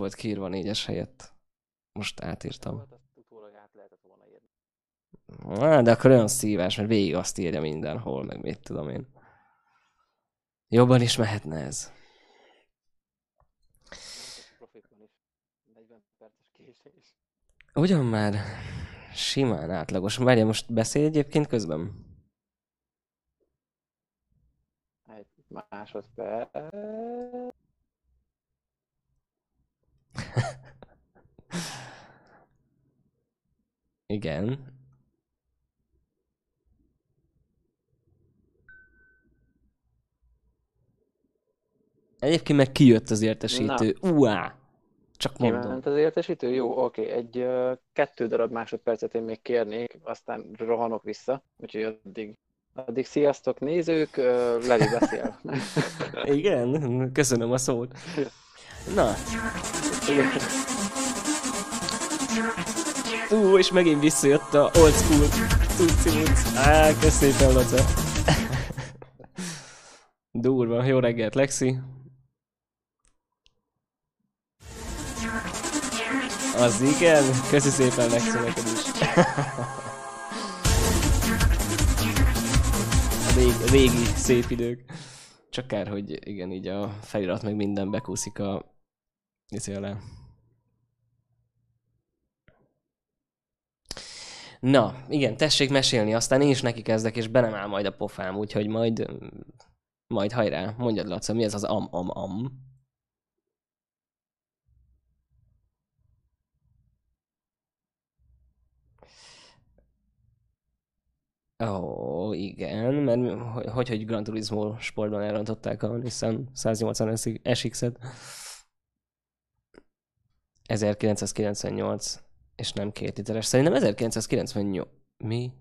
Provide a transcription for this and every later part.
volt kiírva négyes helyett. Most átírtam. Á, de akkor olyan szívás, mert végig azt írja mindenhol, meg mit tudom én. Jobban is mehetne ez. Mondhatjuk profikon is. 40 perces késés. Ugyan már simán átlagos. Várja, most beszélj egyébként közben? Egy másodperc. Igen. Egyébként meg kijött az értesítő. Uá! Csak mondom. Kiment az értesítő? Jó, oké. Egy kettő darab másodpercet én még kérnék, aztán rohanok vissza. Úgyhogy addig, addig sziasztok nézők, Levi beszél. Igen, köszönöm a szót. Na, Igen. ú, és megint visszajött a old school cucci muc. Á, kösz Laca. Durva, jó reggelt, Lexi. Az igen, köszi szépen Lexi neked is. A régi, régi szép idők. Csak kár, hogy igen, így a felirat meg minden bekúszik a izé alá. Na, igen, tessék mesélni, aztán én is neki kezdek, és be nem áll majd a pofám, úgyhogy majd, majd hajrá, mondjad Laca, mi ez az am-am-am? Ó, igen, mert hogy, hogy, Gran Turismo sportban elrontották a Nissan 180 SX-et. 1998, és nem két literes. Szerintem 1998. Mi?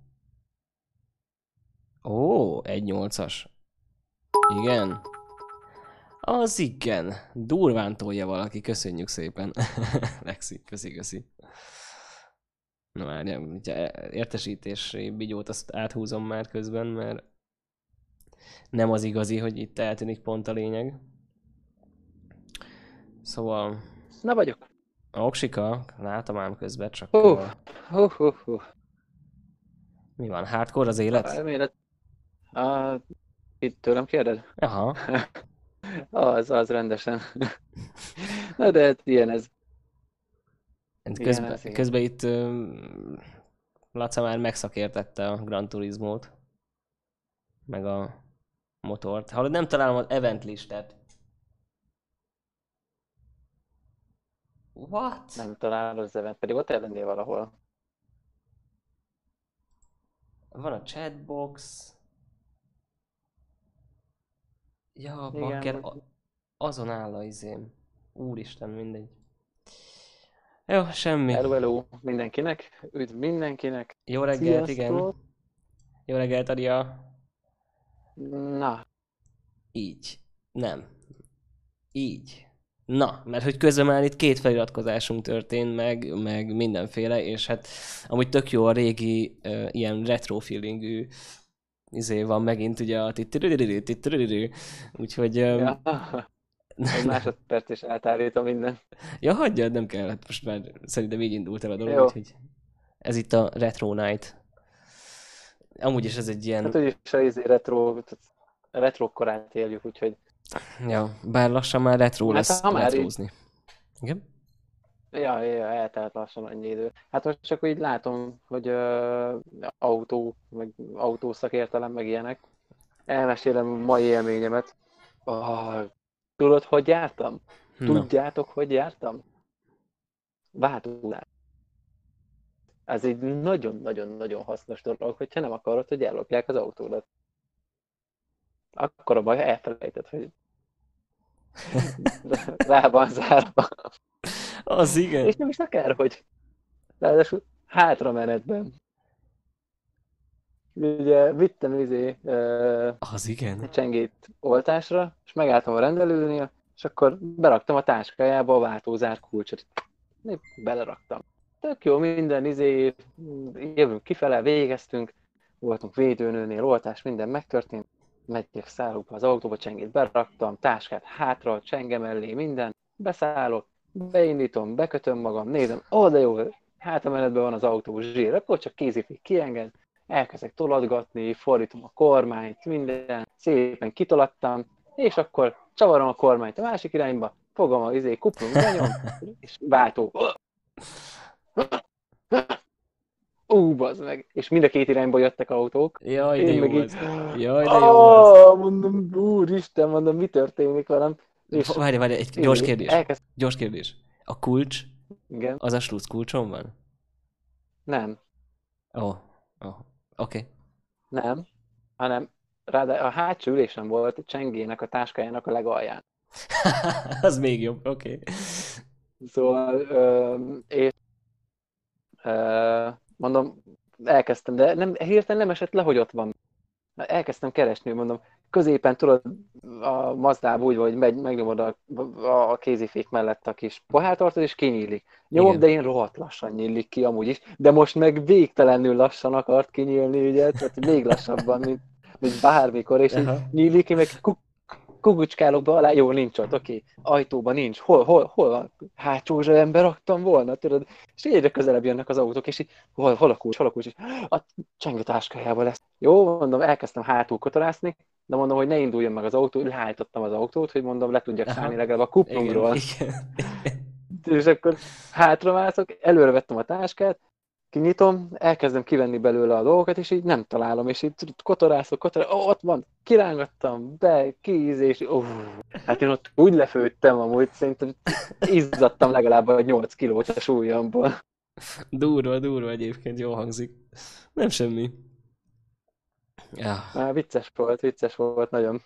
Ó, 1.8-as. Igen. Az igen. Durván tolja valaki, köszönjük szépen. Lexi, köszi, köszi. Na ugye értesítési bigyót azt áthúzom már közben, mert nem az igazi, hogy itt eltűnik pont a lényeg. Szóval, Na vagyok. a oksika, látom ám közben, csak Hú, hú, hú, hú. mi van, hardcore az élet? Elmélet. Ah, itt tőlem kérded? Aha, Az, az rendesen. Na de hát ilyen ez. Igen, közben, ez igen. közben itt Laca már megszakértette a Gran Turismo-t, meg a motort. Hallod, nem találom az event listát. What? Nem találod az event, pedig ott ellennél valahol. Van a chatbox. Ja, Igen, bakker, azon áll a izém. Úristen, mindegy. Jó, semmi. Hello, hello mindenkinek. Üdv mindenkinek. Jó reggelt, igen. Sziasztok. Jó reggelt, Adia. Na, Így. Nem. Így. Na, mert hogy közben már itt két feliratkozásunk történt, meg, meg mindenféle, és hát amúgy tök jó a régi uh, ilyen retro feelingű izé van megint ugye a titiririrí, titiririrí. úgyhogy um, ja. Egy másodperc is átállítom minden. ja, hagyjad, nem kell, hát most már szerintem így indult el a dolog, Jó. úgyhogy ez itt a Retro Night. Amúgy is ez egy ilyen, Hát úgyis a izé retro, retro korát éljük, úgyhogy ja, bár lassan már retro Hát, lesz ha már így- retrózni. Igen? Ja, ja, eltelt lassan annyi idő. Hát most csak úgy látom, hogy ö, autó, meg autószakértelem, meg ilyenek. Elmesélem a mai élményemet. Oh, tudod, hogy jártam? Na. Tudjátok, hogy jártam? Váltózás. Ez egy nagyon-nagyon-nagyon hasznos dolog, hogyha nem akarod, hogy ellopják az autódat. Akkor a baj, ha elfelejted, hogy rá van zárva. Az igen. És nem is akár, hogy ráadásul hátra menetben. Ugye vittem izé ö, Az igen. csengét oltásra, és megálltam a rendelőnél, és akkor beraktam a táskájába a váltózár kulcsot. Épp Beleraktam. Tök jó, minden izé, jövünk kifele, végeztünk, voltunk védőnőnél, oltás, minden megtörtént. Megyek, szállok be az autóba, csengét beraktam, táskát hátra, csenge mellé, minden. Beszállok, beindítom, bekötöm magam, nézem, ó, oh, de jó, hát a menetben van az autó zsír, akkor csak kézifék kienged, elkezdek tolatgatni, fordítom a kormányt, minden, szépen kitolattam, és akkor csavarom a kormányt a másik irányba, fogom a izé, kuplung, benyom, és váltó. Ú, bazd meg. És mind a két irányba jöttek autók. Jaj, de Én jó így, az. Jaj, de jó. "Á, mondom, úristen, mondom, mi történik velem? És Várj, várj, egy gyors kérdés. Elkezd... Gyors kérdés. A kulcs, Igen, az a slusz kulcson van? nem, Ó, oh, oh. Oké. nem, hanem ráadásul a hátsó ülésen volt a csengének, a táskájának a legalján. az még jobb, oké. Szóval, ö, és ö, mondom, elkezdtem, de nem, hirtelen nem esett le, hogy ott van. Elkezdtem keresni, mondom, középen tudod, a Mazdába úgy van, hogy megy, megnyomod a, a, kézifék mellett a kis pohártartót, és kinyílik. Nyomom, Igen. de én rohadt lassan nyílik ki amúgy is, de most meg végtelenül lassan akart kinyílni, ugye, tehát még lassabban, mint, mint bármikor, és így Aha. nyílik, én meg kuk, kukucskálok be alá, jó, nincs ott, oké, ajtóban nincs, hol, hol, hol van, hátsó zsebembe raktam volna, tudod, és egyre közelebb jönnek az autók, és így, hol, hol a kulcs, hol a kulcs, és a csengő táskájában lesz. Jó, mondom, elkezdtem hátul kotorászni, de mondom, hogy ne induljon meg az autó, leállítottam az autót, hogy mondom, le tudjak szállni legalább a Igen, kuplungról. igen. És akkor hátramászok, előre vettem a táskát, kinyitom, elkezdem kivenni belőle a dolgokat, és így nem találom, és így kotorászok, kotorászok, ott van, kirángattam, be, kíz, és ó, hát én ott úgy lefőttem amúgy, szerintem izzadtam legalább a 8 kilót a súlyomból. Durva, durva egyébként, jó hangzik. Nem semmi. Ja, Á, vicces volt, vicces volt nagyon.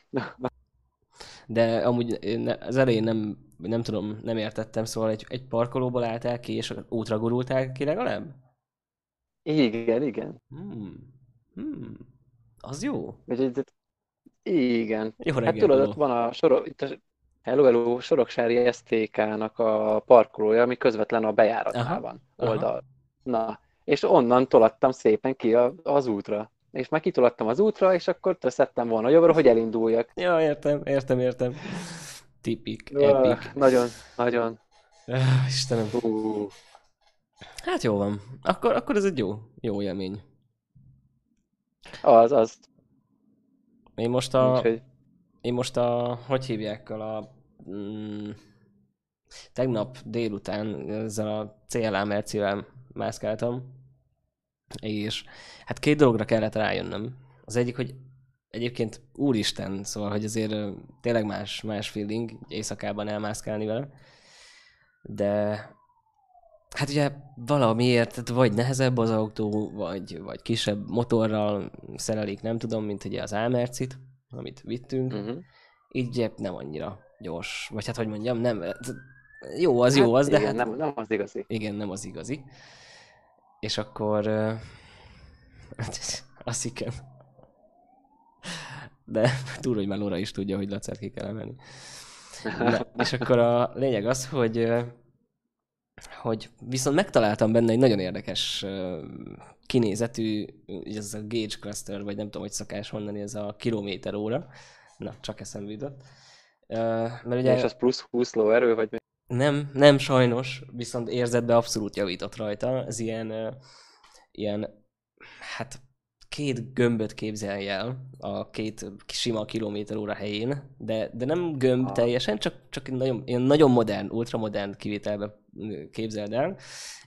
de amúgy az elején nem, nem tudom, nem értettem, szóval egy, egy parkolóból álltál ki, és útra gurultál ki legalább? Igen, igen. Hmm. Hmm. Az jó. Úgyhogy, igen. Jó Hát reggel, tudod, Dolo. ott van a, sorok, itt a Hello, hello, Soroksári STK-nak a parkolója, ami közvetlen a bejáratnál Aha, van, aha. oldal. Na, és onnan tolattam szépen ki a, az útra. És már kitolattam az útra, és akkor szedtem volna jobbra, hogy elinduljak. Ja, értem, értem, értem. Tipik, epic. Öh, Nagyon, nagyon. Ah, Istenem. Hú. Hát jó van. Akkor, akkor ez egy jó, jó élmény. Az, az. Én most a, Úgyhogy, én most a, hogy hívják a, mm, tegnap délután ezzel a CLA Mercivel mászkáltam, és hát két dologra kellett rájönnöm. Az egyik, hogy egyébként úristen, szóval, hogy azért tényleg más, más feeling éjszakában elmászkálni vele, de hát ugye valamiért, tehát vagy nehezebb az autó, vagy, vagy kisebb motorral szerelik, nem tudom, mint ugye az Almercit, amit vittünk, uh-huh. így ugye nem annyira gyors, vagy hát hogy mondjam, nem, jó az, jó az, de igen, hát nem, nem az igazi. igen, nem az igazi. És akkor... ö, azt igen. De túl, hogy már Lora is tudja, hogy Lacert ki kell emelni. És akkor a lényeg az, hogy hogy viszont megtaláltam benne egy nagyon érdekes kinézetű, ez a gauge cluster, vagy nem tudom, hogy szokás mondani, ez a kilométer óra. Na, csak eszembe jutott. Mert ugye... És az plusz 20 lóerő, vagy mi? Nem, nem sajnos, viszont érzetbe abszolút javított rajta. Ez ilyen, ilyen, hát két gömböt képzelj el a két sima kilométer óra helyén, de, de nem gömb Ah. teljesen, csak, csak nagyon, ilyen nagyon modern, ultramodern kivételbe képzeld el,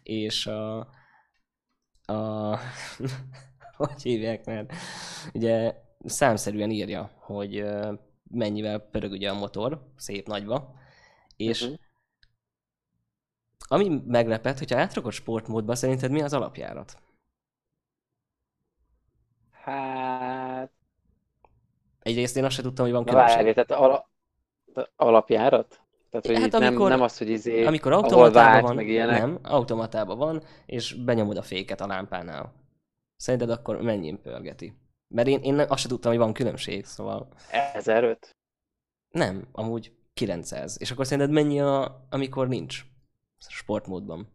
és a, a hogy hívják már, ugye számszerűen írja, hogy mennyivel pörög ugye a motor, szép nagyba, és Mhm. Ami meglepett, hogyha átrakod sportmódba, szerinted mi az alapjárat? Hát, Egyrészt én azt sem tudtam, hogy van különbség. várj, tehát ala, alapjárat? Tehát, hogy Hát amikor- nem, nem az, hogy izé, Amikor automatában vált, van, meg ilyenek. nem, automatában van, és benyomod a féket a lámpánál. Szerinted akkor mennyin pörgeti? Mert én, én azt sem tudtam, hogy van különbség, szóval 1005. nem, amúgy 900. És akkor szerinted mennyi, a, amikor nincs sportmódban?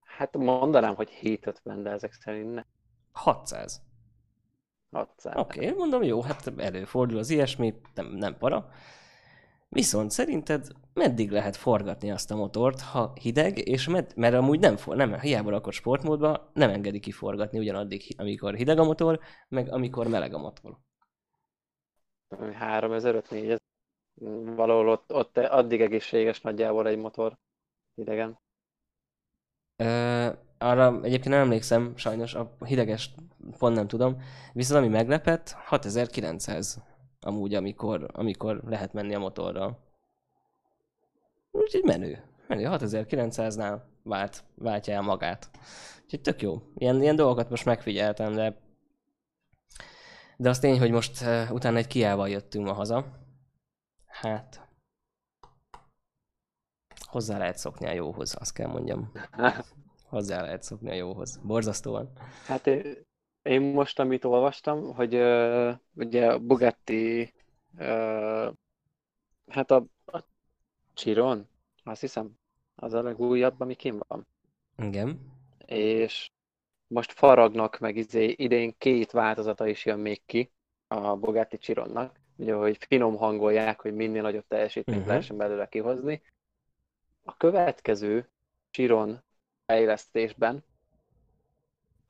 Hát mondanám, hogy 750, de ezek szerint nem. 600. 600. Oké, okay, mondom, jó, hát előfordul az ilyesmi, nem, nem para. Viszont szerinted meddig lehet forgatni azt a motort, ha hideg, és med, mert amúgy nem, for, nem hiába rakott sportmódba, nem engedi kiforgatni ugyanaddig, amikor hideg a motor, meg amikor meleg a motor. 3000-4000, valahol ott, ott addig egészséges nagyjából egy motor hidegen. Ö, arra egyébként nem emlékszem, sajnos a hideges pont nem tudom, viszont ami meglepett, 6900 amúgy, amikor, amikor lehet menni a motorral. Úgyhogy menő. Menő, 6900-nál vált, váltja el magát. Úgyhogy tök jó. Ilyen, ilyen dolgokat most megfigyeltem, de de az tény, hogy most uh, utána egy kiával jöttünk ma haza. Hát, hozzá lehet szokni a jóhoz, azt kell mondjam. Hozzá lehet szokni a jóhoz. Borzasztóan. Hát én, én most, amit olvastam, hogy uh, ugye a Bugatti, uh, hát a, a Chiron, azt hiszem, az a legújabb, ami kim van. Igen. És most faragnak meg izé, idén két változata is jön még ki a Bugatti Chironnak, ugye, hogy finom hangolják, hogy minél nagyobb teljesítményt uh-huh. lehessen belőle kihozni. A következő Chiron fejlesztésben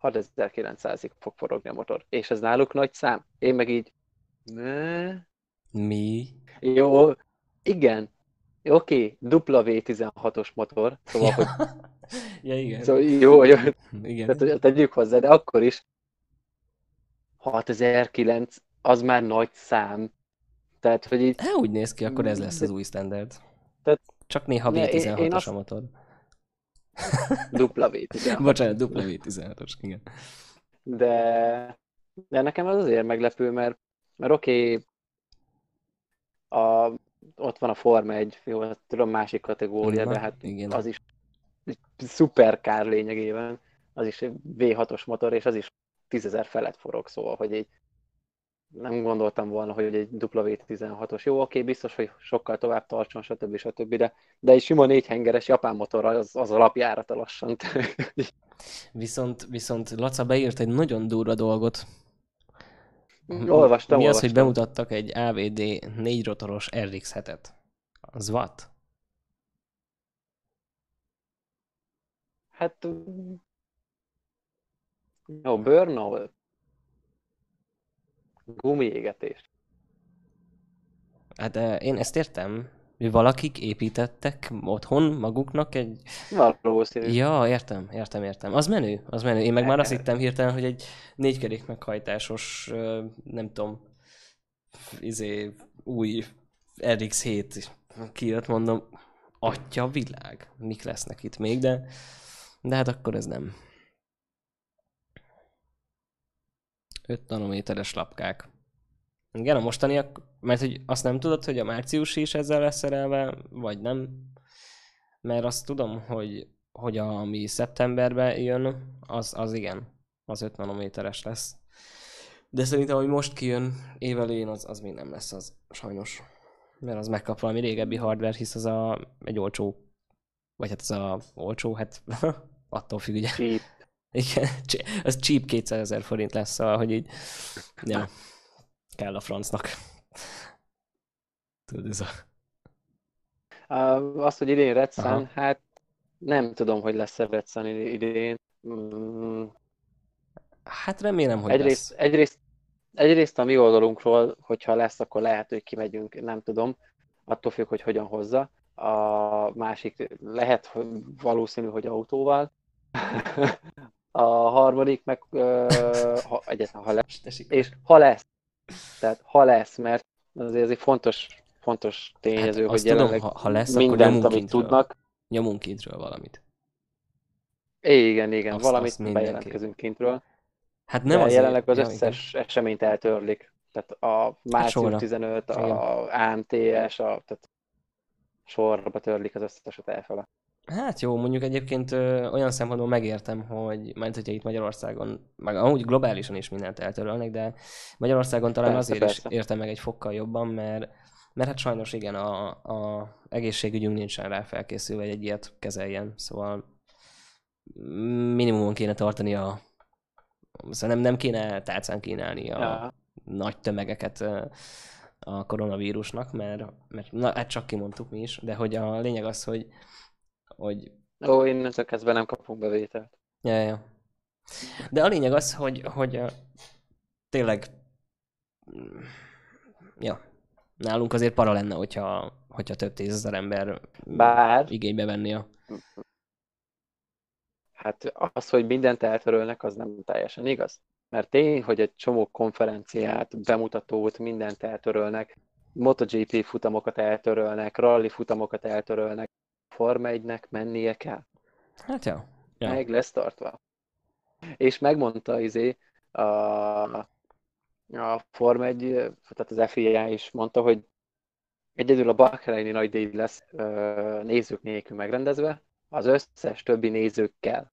6900-ig fog forogni a motor. És ez náluk nagy szám. Én meg így... Ne? Mi? Jó, igen. Oké, dupla V16-os motor, szóval, hogy ja, igen. szóval jó, jó, igen. tehát tegyük hozzá, de akkor is 6009 az már nagy szám. Tehát, hogy így, Hát úgy néz ki, akkor ez lesz az új standard. Tehát- Csak néha Ne, én- én V16-os azt- a motor. dupla V16. Bocsánat, dupla V16-os, igen. De, de nekem az azért meglepő, mert, mert oké, a, ott van a Forma 1, jó, hát tudom, másik kategória, Na, de hát igen. az is egy szuper kár lényegében. Az is egy V6-os motor, és az is 10.000 felett forog, szóval, hogy egy nem gondoltam volna, hogy egy W16-os. Jó, oké, biztos, hogy sokkal tovább tartson, stb. stb. De, de egy sima négyhengeres japán motor az, az alapjárata lassan. Viszont, viszont Laca beírt egy nagyon durva dolgot. olvastam, Mi az, olvastam. hogy bemutattak egy AVD négy rotoros RX-7-et? Az what? Hát... mm, Jó, burnout. Gumiégetés. Hát eh, én ezt értem, hogy valakik építettek otthon maguknak egy... Valószínű. Ja, értem, értem, értem. Az menő, az menő. Én meg már azt hittem hirtelen, hogy egy négykerék meghajtásos, nem tudom, izé, új RX-7 kijött, mondom, atya világ, mik lesznek itt még, de, de hát akkor ez nem. 5 nanométeres lapkák. Igen, a mostaniak, mert hogy azt nem tudod, hogy a márciusi is ezzel lesz szerelve, vagy nem? Mert azt tudom, hogy, hogy a, ami szeptemberben jön, az, az igen, az 5 nanométeres lesz. De szerintem, hogy most kijön évelén, az, az még nem lesz az, sajnos. Mert az megkap valami régebbi hardware, hisz az a, egy olcsó, vagy hát az a olcsó, hát attól függ, ugye. Cheap. Igen, az cheap 200 ezer forint lesz, szóval, hogy így, ja, kell a francnak. Tudod, ez a... Azt, hogy idén Red Sun, Aha. hát nem tudom, hogy lesz-e Red Sun id- idén. Mm, Hát remélem, hogy egyrészt, lesz. egyrészt, egyrészt a mi oldalunkról, hogyha lesz, akkor lehet, hogy kimegyünk, nem tudom. Attól függ, hogy hogyan hozza. A másik lehet, hogy valószínű, hogy autóval. A harmadik meg, ö, ha, egyáltalán, ha lesz. És ha lesz, tehát ha lesz, mert azért ez egy fontos, fontos tényező, Hát hogy azt tudom, jelenleg ha, ha lesz, akkor mindent, nyomunk amit tudnak. Nyomunk kintről valamit. Igen, igen, Azt- valamit azt bejelentkezünk kintről. Hát Nem de azért... jelenleg az ja, összes eseményt eltörlik. Tehát a március sorra. 15, Igen. a AMTS, a, tehát sorba törlik az összeset elfele. Hát jó, mondjuk egyébként ö, olyan szempontból megértem, hogy, mert hogyha itt Magyarországon, meg amúgy globálisan is mindent eltörölnek, de Magyarországon talán Persze, azért is persze. értem meg egy fokkal jobban, mert, mert hát sajnos igen, a, a egészségügyünk nincsen rá felkészülve, hogy egy ilyet kezeljen, szóval minimumon kéne tartani a Szóval nem, nem kéne tálcán kínálni a Ja. nagy tömegeket a koronavírusnak, mert, mert na, hát csak kimondtuk mi is, de hogy a lényeg az, hogy, hogy Ó, én ezek kezdve nem kapunk bevételt. Ja, ja. De a lényeg az, hogy, hogy tényleg ja, nálunk azért para lenne, hogyha, hogyha több tízezer ember Bár, igénybe venni a... hát az, hogy mindent eltörölnek, az nem teljesen igaz. Mert tény, hogy egy csomó konferenciát, bemutatót, mindent eltörölnek, MotoGP futamokat eltörölnek, rally futamokat eltörölnek, Forma 1-nek mennie kell. Hát ja. ja. Meg lesz tartva. És megmondta izé, a, a Forma 1, tehát az FIA is mondta, hogy egyedül a Bahreini nagy díj lesz nézők nélkül megrendezve, az összes többi nézőkkel.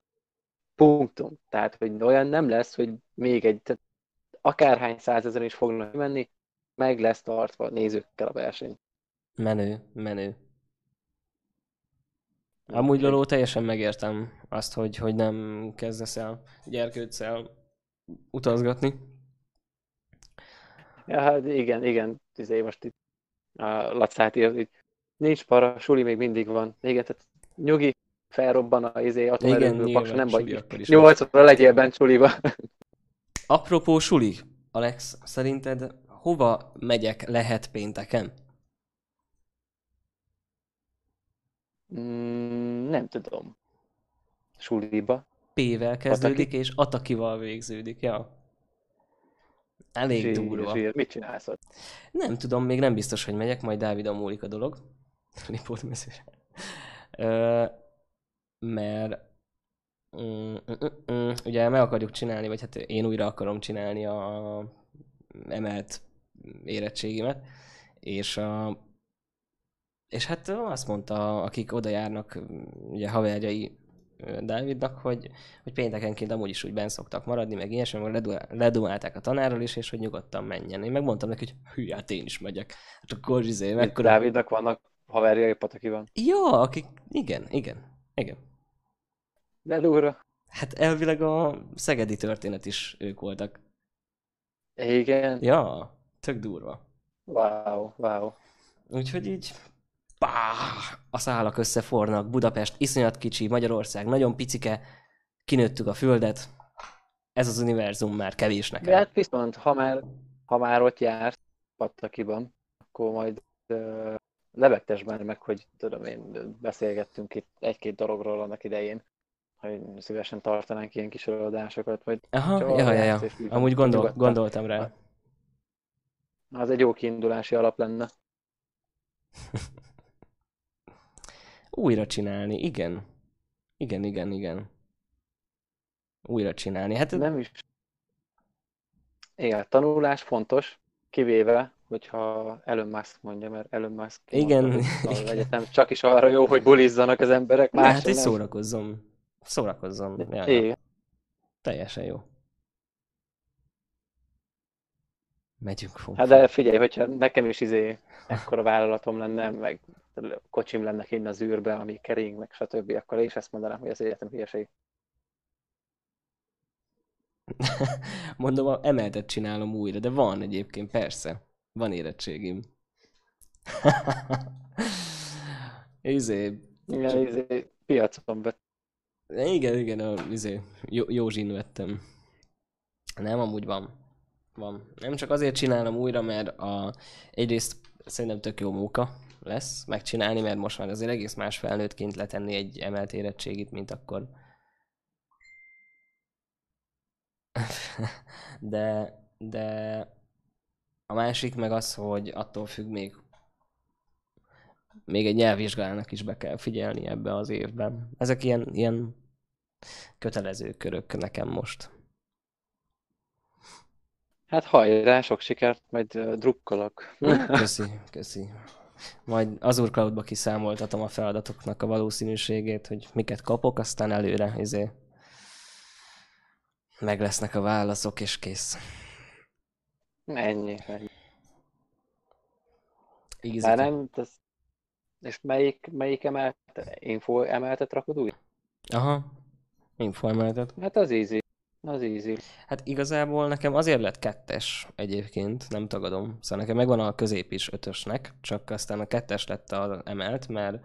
Punktum. Tehát, hogy olyan nem lesz, hogy még egy, tehát akárhány százezer is fognak menni, meg lesz tartva nézőkkel a verseny. Menő, menő. Amúgy Loló teljesen megértem azt, hogy, hogy nem kezdesz el gyerkőccel utazgatni. Ja, hát igen, igen, izé most itt a Lacát írt, hogy nincs para, suli még mindig van. Igen, tehát nyugi, felrobban a izé, atomerőmű nyilván, paks, nem is. Nyolcra legyél bent suliba. Apropó suli, Alex, szerinted hova megyek lehet pénteken? Mm, nem tudom. Suliba. P-vel kezdődik, és Atakival végződik, ja. Elég Zsír, durva. zsír. Mit csinálsz ott? Nem tudom, még nem biztos, hogy megyek, majd Dávidon múlik a dolog. Riportmezőre. Ö, mert mm, mm, mm, mm, ugye meg akarjuk csinálni, vagy hát én újra akarom csinálni a emelt érettségimet, és a, és hát azt mondta, akik oda járnak, ugye haverjai Dávidnak, hogy, hogy péntekenként amúgy is úgy benn szoktak maradni, meg ilyesmi, meg ledu- ledumálták a tanárral is, és hogy nyugodtan menjen. Én megmondtam neki, hogy hű, hát én is megyek. Hát akkor izé, mekkora... Dávidnak vannak haverjai Patakiban. Ja, akik... Igen, igen, igen. De durva. Hát elvileg a szegedi történet is ők voltak. Igen. Ja, tök durva. Wow, wow. Úgyhogy így... Pá, a szálak összefornak, Budapest iszonyat kicsi, Magyarország nagyon picike, kinőttük a földet, ez az univerzum már kevés De nekem. hát viszont, ha már, ha már ott jársz Patakiban, akkor majd uh, lebegtes már meg, hogy tudom én, beszélgettünk itt egy-két dologról annak idején, hogy szívesen tartanánk ilyen kis előadásokat, vagy Aha, ja, ja, ja. Amúgy gondol, nyugodtan. gondoltam rá. Az egy jó kiindulási alap lenne. Újra csinálni, igen. Igen, igen, igen. Újra csinálni. Hát Nem is. Igen, tanulás fontos, kivéve, hogyha Elon Musk mondja, mert Elon Musk Igen, mondta, igen. az egyetem csak is arra jó, hogy bulizzanak az emberek, más hát hogy szórakozzon. Szórakozzon. Ja. Igen. Teljesen jó. Megyünk fog. Hát de figyelj, hogyha nekem is izé ekkora vállalatom lenne, meg kocsim lenne kint az űrbe, ami kering, meg stb., akkor én is ezt mondanám, hogy az egyetem hülyeség. Mondom, a emeltet csinálom újra, de van egyébként, persze. Van érettségim. izé, Igen, izé, piacon vett. igen, igen, a, izé, jó, Józsin vettem. Nem, amúgy van. Van. Nem csak azért csinálom újra, mert a, egyrészt szerintem tök jó munka lesz megcsinálni, mert most már azért egész más felnőttként letenni egy emelt érettségit, mint akkor. De, de a másik meg az, hogy attól függ még még egy nyelvvizsgának is be kell figyelni ebbe az évben. Ezek ilyen, ilyen kötelező körök nekem most. Hát hajrá, sok sikert, majd uh, drukkolok. Köszi, köszi. Majd Azure Cloudba kiszámoltatom a feladatoknak a valószínűségét, hogy miket kapok, aztán előre izé meg lesznek a válaszok, és kész. Ennyi. ennyi. Már nem, ez... És melyik, melyik emelt, info emeltet rakod úgy? Aha. Informáltat. Hát az easy. Az easy. Hát igazából nekem azért lett kettes egyébként, nem tagadom. Szóval nekem megvan a közép is ötösnek, csak aztán a kettes lett az emelt, mert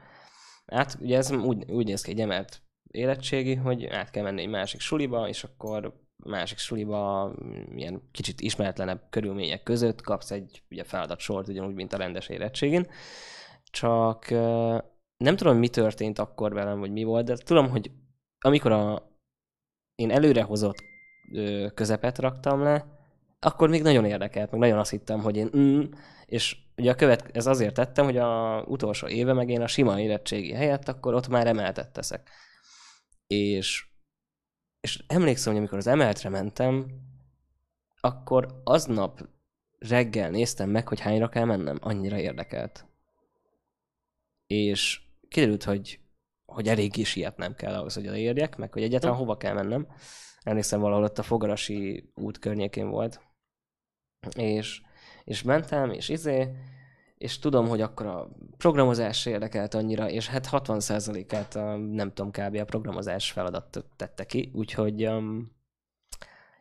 hát ugye ez úgy, úgy néz ki egy emelt érettségi, hogy át kell menni egy másik suliba, és akkor másik suliba ilyen kicsit ismeretlenebb körülmények között kapsz egy ugye feladatsort, ugyanúgy, mint a rendes érettségén. Csak nem tudom, mi történt akkor velem, vagy mi volt, de tudom, hogy amikor a, én előrehozott közepet raktam le, akkor még nagyon érdekelt, meg nagyon azt hittem, hogy én mm, és ugye a követ, ez azért tettem, hogy a utolsó éve meg én a sima érettségi helyett, akkor ott már emeltet teszek. És, és emlékszem, hogy amikor az emeltre mentem, akkor aznap reggel néztem meg, hogy hányra kell mennem. Annyira érdekelt. És kiderült, hogy, hogy eléggé sietnem kell ahhoz, hogy odaérjek, meg hogy egyáltalán hova kell mennem. Emlékszem, valahol ott a Fogarasi út környékén volt. És, és mentem, és izé, és tudom, hogy akkor a programozás érdekelt annyira, és hát 60%-át a, nem tudom, kb. a programozás feladat tette ki, úgyhogy um,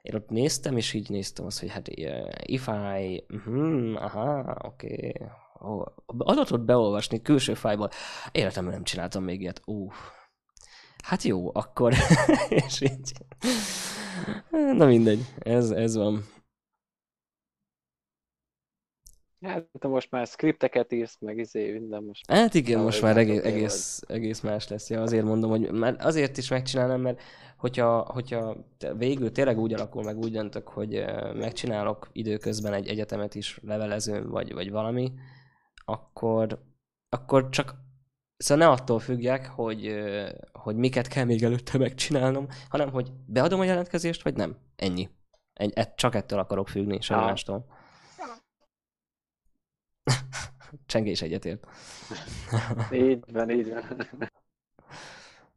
én ott néztem, és így néztem azt, hogy hát uh, if I, uh-huh, aha, oké, okay. Adatot beolvasni külső fájból, életemben nem csináltam még ilyet, uh, hát jó, akkor, és így, na mindegy, ez, ez van. Hát most már skripteket írsz, meg izé, minden most. Hát igen, most már egész, egész, egész más lesz. Ja, azért mondom, hogy már azért is megcsinálom, mert hogyha, hogyha végül tényleg úgy alakul, meg úgy döntök, hogy megcsinálok időközben egy egyetemet is levelezőn, vagy, vagy valami, akkor, akkor csak Szóval ne attól függjek, hogy, hogy miket kell még előtte megcsinálnom, hanem hogy beadom a jelentkezést, vagy nem. Ennyi. Egy, csak ettől akarok függni, semmi mástól. Csengés egyetért. így van, így van.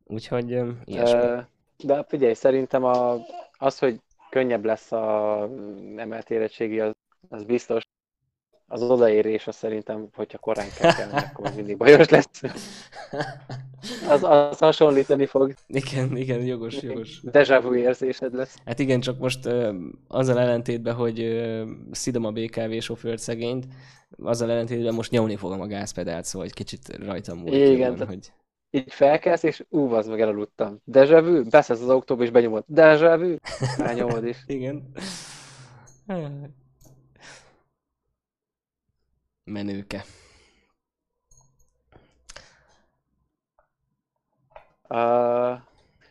Úgyhogy ilyesmi. De figyelj, szerintem a, az, hogy könnyebb lesz a emelt érettségi, az, az biztos. Az odaérés, az szerintem, hogyha korán kell kelni, akkor mindig bajos lesz. Az, az hasonlítani fog. Igen, igen, jogos, jogos. Deja vu érzésed lesz. Hát igen, csak most uh, azzal ellentétben, hogy uh, szidom a BKV sofőrt szegényt, azzal ellentétben most nyomni fogom a gázpedált, szóval egy kicsit rajtam múlt. Igen, van, hogy... így felkelsz, és ú, az meg elaludtam. Deja vu, beszélsz az autóba, és benyomod. Deja vu, elnyomod is. Igen. Menőke. Uh,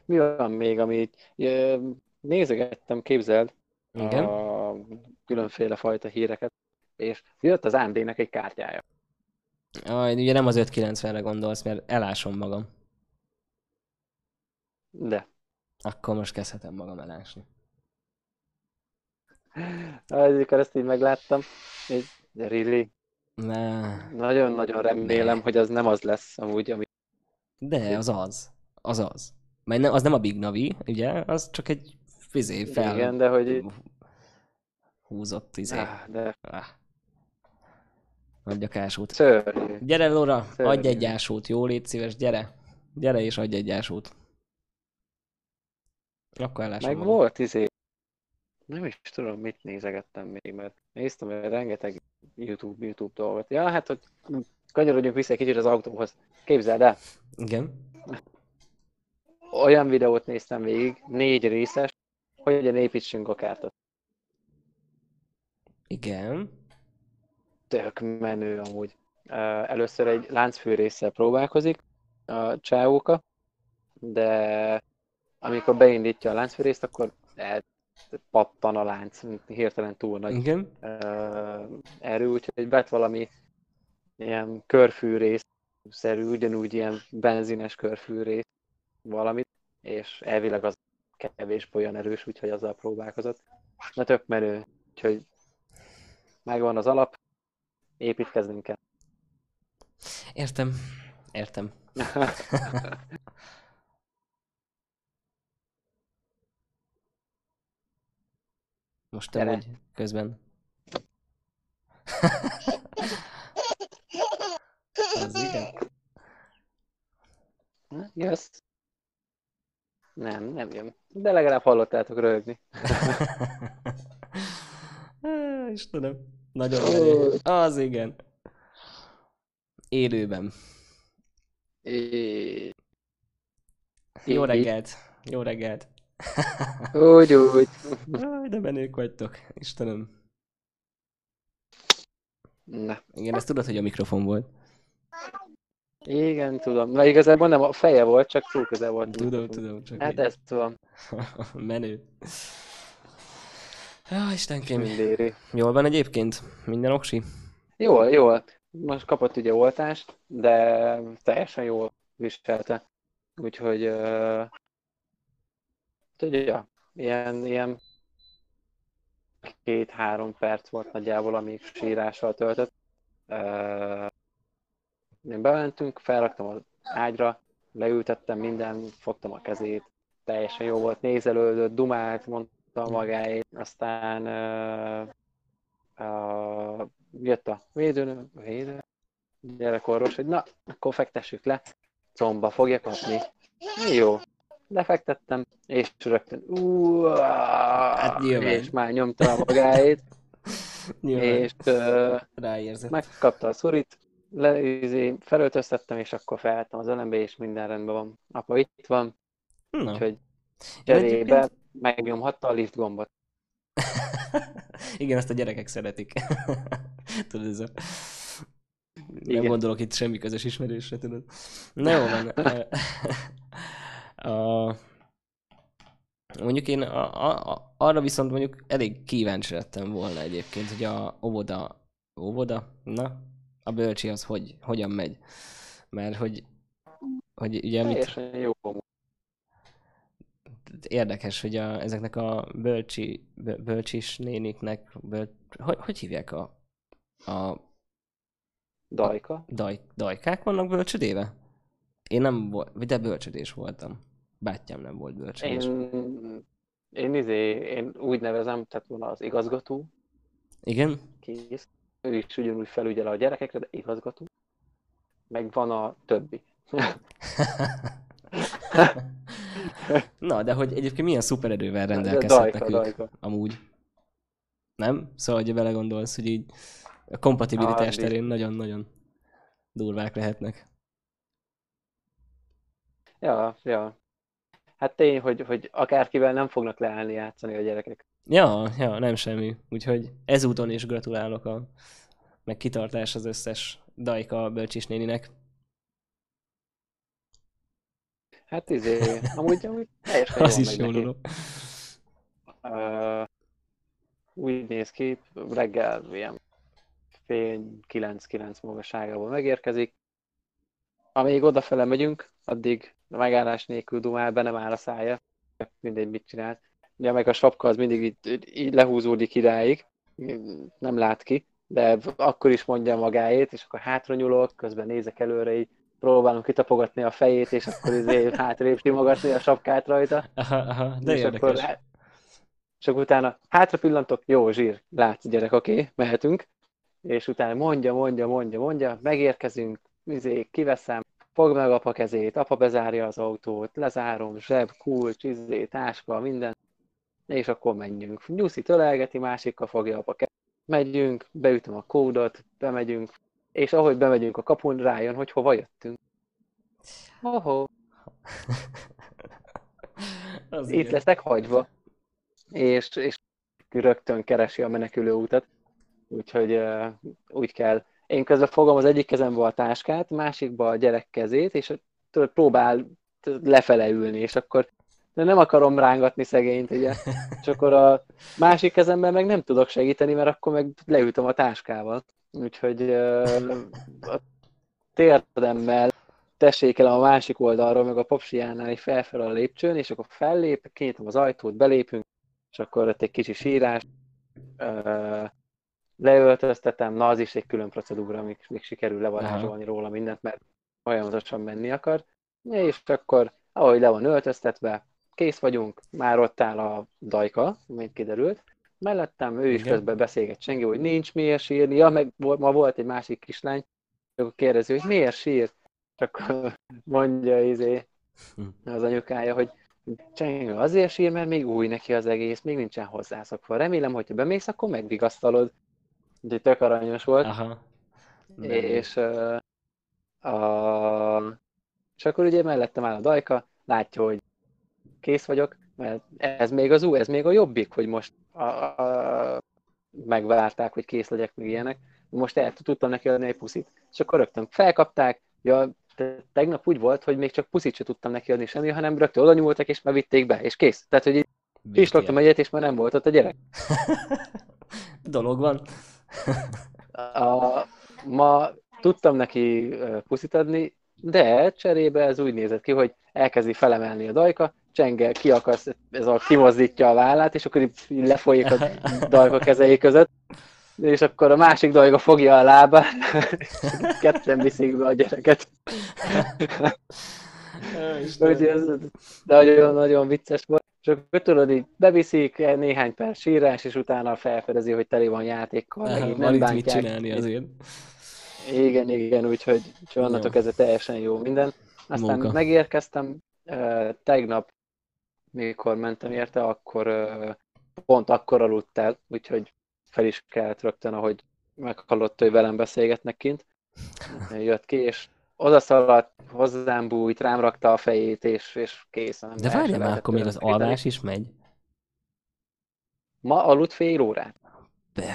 mi van még, amit uh, nézegettem, képzeld, Igen? a különféle fajta híreket, és jött az AMD-nek egy kártyája. Aj, ugye nem az 590-re gondolsz, mert elásom magam. De. Akkor most kezdhetem magam elásni. Amikor ezt így megláttam, de really? Nagyon-nagyon remélem, ne. hogy az nem az lesz amúgy, ami... De, az az. Az az. Mert ne, az nem a Big Navi, ugye? Az csak egy fizé fel... Igen, de hogy... Húzott izé. Ah, de... Ah. Adjak ásút. Szörnyű. Gyere Laura, Szörnyű. adj egy ásút, jó légy szíves, gyere. Gyere és adj egy ásút. Akkor ellásom Meg magam. volt izé. Nem is tudom, mit nézegettem még, mert néztem hogy rengeteg YouTube, YouTube dolgot. Ja, hát hogy kanyarodjunk vissza egy kicsit az autóhoz. Képzeld el. Igen. Olyan videót néztem végig, négy részes, hogy hogyan építsünk a kártot. Igen. Tök menő amúgy. Először egy láncfűrészsel próbálkozik a csáóka, de amikor beindítja a láncfűrészt, akkor pattan a lánc, hirtelen túl nagy Igen. erő, úgyhogy bet valami ilyen körfűrész szerű, ugyanúgy ilyen benzines körfűrész valamit, és elvileg az kevés olyan erős, úgyhogy azzal próbálkozott. Na tök menő, úgyhogy megvan az alap, építkeznünk kell. Értem, értem. Most te vagy közben. Az igen. Yes. Nem, nem jön. De legalább hallottátok rögni. Á, Istenem. Nagyon menő. Az igen. Élőben. É... Jó reggelt. Jó reggelt. Úgy, úgy. Aj, de menők vagytok. Istenem. Na, Igen, ezt tudod, hogy a mikrofon volt. igen, tudom. Na igazából nem a feje volt, csak túl közel volt. Tudom, tudom, csak Hát így. ezt tudom, Menő. Ja, Istenkém. mindéri. Jól van egyébként? Minden oksi? Jól, jól. Most kapott ugye oltást, de teljesen jól viselte. Úgyhogy, uh, tudja, ilyen, ilyen két-három perc volt nagyjából, amíg sírással töltött. Uh, én bementünk, felraktam az ágyra, leültettem minden, fogtam a kezét, teljesen jó volt, nézelődött, dumált, mondta magáét, aztán uh, uh, jött a védőnő, védő, gyerekorvos, hogy na, akkor fektessük le, comba fogja kapni. Jó, lefektettem, és rögtön, ú, Hát és már nyomta a magáét, és uh, megkapta a szurit, le, izé, felöltöztettem, és akkor felvettem az ölembe, és minden rendben van. Apa itt van, Na. úgyhogy cserébe egyébként- megnyomhatta a lift gombot. Igen, azt a gyerekek szeretik. tudod, ez a... Nem Igen. gondolok itt semmi közös ismerősre, tudod. Na jó van. A... Mondjuk én a, a, a, arra viszont mondjuk elég kíváncsi lettem volna egyébként, hogy a óvoda, óvoda, na, a bölcsi az hogy, hogyan megy. Mert hogy, hogy ugye mit, jó. érdekes, hogy a, ezeknek a bölcsi, bö- bölcsis néniknek, böl, hogy, hogy hívják a, a Dajka. daj, dajkák vannak bölcsödébe? Én nem volt, de bölcsödés voltam. Bátyám nem volt bölcsödés. Én, én, izé, én úgy nevezem, tehát van az igazgató, Igen? kész. Ő is ugyanúgy felügyel a gyerekekre, de igazgató. Meg van a többi. Na, de hogy egyébként milyen szupererővel De rendelkezhetnek Dajka, ők dajka. amúgy. Nem? Szóval, hogyha belegondolsz, hogy így a kompatibilitás Ah, terén nagyon-nagyon durvák lehetnek. Ja, ja. Hát tény, hogy, hogy akárkivel nem fognak leállni játszani a gyerekek. Ja, ja, nem semmi. Úgyhogy ezúton is gratulálok a meg kitartás az összes Dajka bölcsis néninek. Hát izé, amúgy, amúgy teljesen Az jól is megy jó neki. dolog. Ö, úgy néz ki, reggel ilyen fél kilenc-kilenc magasságában megérkezik. Amíg odafele megyünk, addig megállás nélkül dumál, be nem áll a szája. Mindegy, mit csinál. Ugye meg a sapka az mindig így, így lehúzódik idáig, nem lát ki, de akkor is mondja magáét, és akkor hátra nyúlok, közben nézek előre, így próbálom kitapogatni a fejét, és akkor izé hátrébb simogatni a sapkát rajta. Aha, aha, de és érdekes. akkor, hát- és akkor utána hátra pillantok, jó, zsír, látsz gyerek, oké, okay, mehetünk. És utána mondja, mondja, mondja, mondja, megérkezünk, izé, kiveszem, fogd meg apa kezét, apa bezárja az autót, lezárom, zseb, kulcs, izé, táska, minden. És akkor menjünk. Nyuszi tölelgeti, másikkal fogja apa kezét. Megyünk, beütöm a kódot, bemegyünk, és ahogy bemegyünk a kapun, rájön, hogy hova jöttünk. Oho, Az itt igen. leszek hagyva. És, és rögtön keresi a menekülő utat. Úgyhogy uh, úgy kell. Én közben fogom az egyik kezembe a táskát, másikba a gyerek kezét, és tudod, próbál lefele ülni, és akkor de nem akarom rángatni szegényt, ugye. És akkor a másik kezemben meg nem tudok segíteni, mert akkor meg leültem a táskával. Úgyhogy a térdemmel tessékelem a másik oldalról, meg a popsiánál így felfel a lépcsőn, és akkor fellép, kinyitom az ajtót, belépünk, és akkor ott egy kicsi sírás, leöltöztetem, na az is egy külön procedúra, még, még sikerül levarázsolni róla mindent, mert folyamatosan menni akar, és akkor, ahogy le van öltöztetve, kész vagyunk, már ott áll a dajka, mint kiderült, mellettem ő is Igen. közben beszélget senki, hogy nincs miért sírni, ja, meg ma volt egy másik kislány, akkor kérdezi, hogy miért sír, és akkor mondja izé, Hm. az anyukája, hogy Csengő azért sír, mert még új neki az egész, még nincsen hozzászokva. Remélem, hogyha bemész, akkor megvigasztalod. Úgyhogy tök aranyos volt. Aha. De- És, uh, a... és akkor ugye mellettem áll a dajka, látja, hogy kész vagyok, mert ez még az új, ez még a jobbik, hogy most a, a, megvárták, hogy kész legyek, meg ilyenek. Most el tudtam neki adni egy puszit. És akkor rögtön felkapták, ja, te- tegnap úgy volt, hogy még csak puszit sem tudtam neki adni semmi, hanem rögtön oda nyúltak, és már vitték be, és kész. Tehát, hogy így pislogtam egyet, és már nem volt ott a gyerek. Dolog van. A, ma tudtam neki puszit adni, de cserébe ez úgy nézett ki, hogy elkezdi felemelni a dajka, csengel, kiakasz, ez a kimozdítja a vállát, és akkor így lefolyik a dajka kezei között, és akkor a másik dajka fogja a lábát, ketten viszik be a gyereket. Úgyhogy ez nagyon-nagyon vicces volt. És akkor tudod, így beviszik, néhány perc sírás, és utána felfedezi, hogy tele van játékkal, így Van nem itt mit bántják. csinálni azért. Igen, igen, úgyhogy úgyhogy onnantól kezdve teljesen jó minden. Aztán Munka. megérkeztem, uh, tegnap, mikor mentem érte, akkor uh, pont akkor aludt el, úgyhogy fel is kellett rögtön, ahogy meghallott, hogy velem beszélgetnek kint. Jött ki, és odaszaladt, hozzám bújt, rám rakta a fejét, és, és készen. De várjál már, akkor még az alvás is megy? Ma aludt fél órát. Be,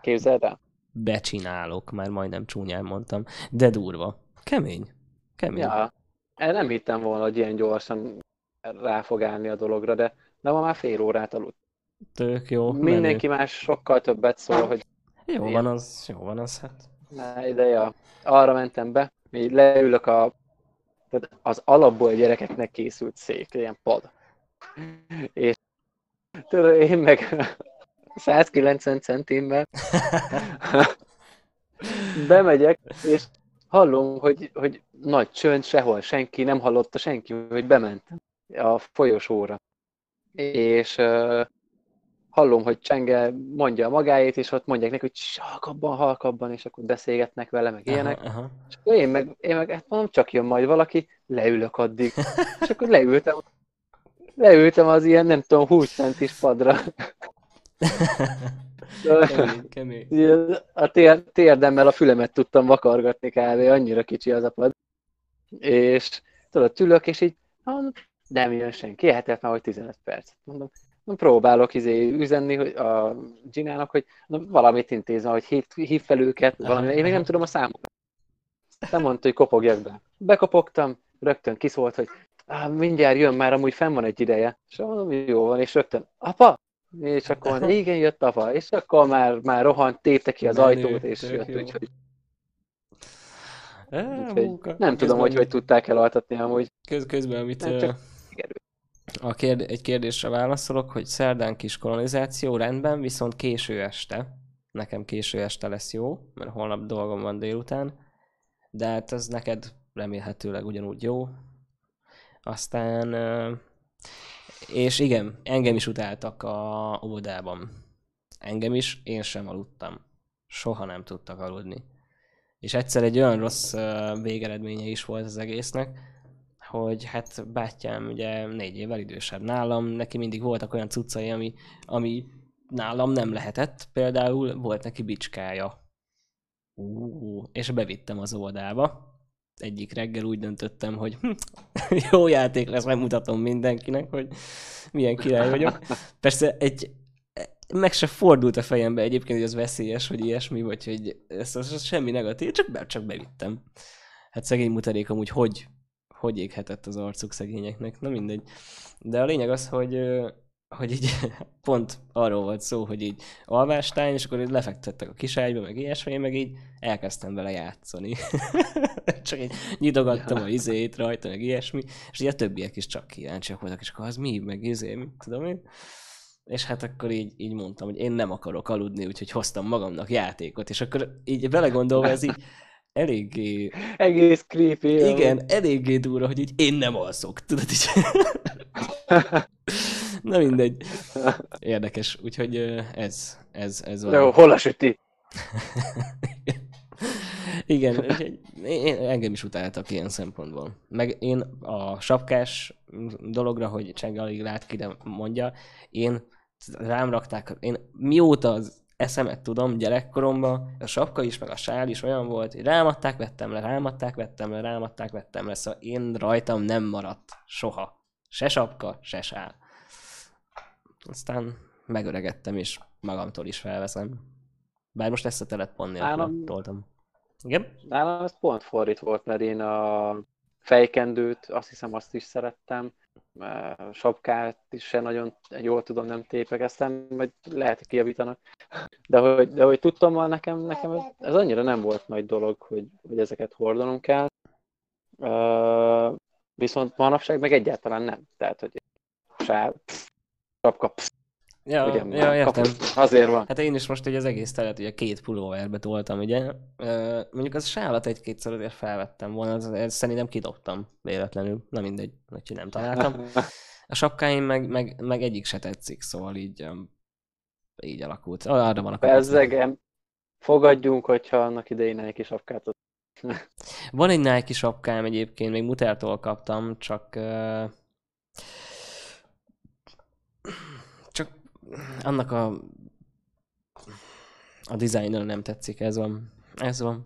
Képzeld el? becsinálok, már majdnem csúnyán mondtam. De durva. Kemény. Kemény. Ja, nem hittem volna, hogy ilyen gyorsan rá fog állni a dologra, de, de ma már fél órát aludt. Tök jó. Mindenki más sokkal többet szól, hogy menő. Jó ilyen. van az, jó van az, hát. na, ide, ja. arra mentem be, így leülök a, tehát az alapból gyerekeknek készült szék, ilyen pad. És tudod, én meg 190 centimmel bemegyek, és hallom, hogy, hogy nagy csönd, sehol senki, nem hallotta senki, hogy bementem a folyosóra. És uh, hallom, hogy Csenge mondja a magáét, és ott mondják neki, hogy "Cs, halkabban, halkabban, és akkor beszélgetnek vele, meg ilyenek. Aha. És akkor én meg, én meg hát mondom, csak jön majd valaki, leülök addig. És akkor leültem, leültem az ilyen, nem tudom, 20 centis padra. kemény, kemény. A tér, térdemmel a fülemet tudtam vakargatni kb. annyira kicsi az a pad. És tudod, ülök, és így nem jön senki, eltelt már hogy 15 perc. Mondom, próbálok izé üzenni hogy a Ginának, hogy na, valamit intézem, hogy hív, hív fel őket, valami, én még nem tudom a számokat. Nem mondta, hogy kopogjak be. Bekopogtam, rögtön kiszólt, hogy ah, mindjárt jön, már amúgy fenn van egy ideje. És mondom, jó van, és rögtön, apa! És akkor mondta, igen, jött apa, és akkor már, már rohant, tépte ki az Menő, ajtót, és jött, jó. úgyhogy, Á, úgyhogy nem tudom, hogy hogy tudták elaltatni amúgy. Köz, közben, amit Nem, csak. A kérd, egy kérdésre válaszolok, hogy szerdán kis kolonizáció rendben, viszont késő este. Nekem késő este lesz jó, mert holnap dolgom van délután. De hát ez neked remélhetőleg ugyanúgy jó. Aztán... És igen, engem is utáltak a óvodában. Engem is, én sem aludtam. Soha nem tudtak aludni. És egyszer egy olyan rossz végeredménye is volt az egésznek, hogy hát bátyám ugye négy évvel idősebb nálam, neki mindig voltak olyan cuccai, ami, ami nálam nem lehetett. Például volt neki bicskája. Ú, és bevittem az oldába. Egyik reggel úgy döntöttem, hogy hm, jó játék lesz, megmutatom mindenkinek, hogy milyen király vagyok. Persze egy, meg se fordult a fejembe egyébként, hogy az veszélyes, hogy ilyesmi, vagy hogy ez, ez, ez semmi negatív, csak, be, csak bevittem. Hát szegény mutarék amúgy hogy, hogy éghetett az arcuk szegényeknek, na mindegy. De a lényeg az, hogy, hogy így pont arról volt szó, hogy így alvástán, és akkor így lefektettek a kiságyba, meg ilyesmi, meg így elkezdtem vele játszani. csak így nyitogattam a izét rajta, meg ilyesmi, és így a többiek is csak kíváncsiak voltak, és akkor az mi, meg izé, mit tudom én. És hát akkor így, így mondtam, hogy én nem akarok aludni, úgyhogy hoztam magamnak játékot, és akkor így belegondolva ez így eléggé, Egész creepy. igen, eléggé durva, hogy így én nem alszok, tudod így. Na mindegy. Érdekes, úgyhogy ez, ez, ez van. Jó, hol a süti? Igen, úgyhogy én, engem is utáltak ilyen szempontból. Meg én a sapkás dologra, hogy Cseng alig lát ki, de mondja, én rám rakták, én mióta az eszemet tudom gyerekkoromban, a sapka is, meg a sál is olyan volt, hogy rámadták, vettem le, rámadták, vettem le, rámadták, vettem le, szóval én rajtam nem maradt soha. Se sapka, se sál. Aztán megöregettem, és magamtól is felveszem. Bár most ezt a telet pont Nálam- toltam. Igen? Nálam ez pont fordít volt, mert én a fejkendőt, azt hiszem azt is szerettem, sapkát is se nagyon jól tudom, nem tépegeztem, vagy lehet, hogy kijavítanak. De hogy, de hogy tudtam, már nekem, nekem ez, ez annyira nem volt nagy dolog, hogy, hogy ezeket hordanom kell. Uh, viszont manapság meg egyáltalán nem. Tehát, hogy pff, sapka, pff, Ja, ugye, ja, értem. kapus, azért van. Hát én is most ugye az egész telet ugye két pulóverbe toltam, ugye. Mondjuk az sálat egy-kétszer azért felvettem volna, az, ezt szerintem kidobtam véletlenül. Na mindegy, úgyhogy nem találtam. A sapkáim meg, meg, meg egyik se tetszik, szóval így, így alakult. Arra van a. Bezzegem, fogadjunk, hogyha annak idején egy kis sapkát. Van egy Nike sapkám egyébként, még Mutártól kaptam, csak... csak annak a... A dizájnra nem tetszik, ez van. Ez van.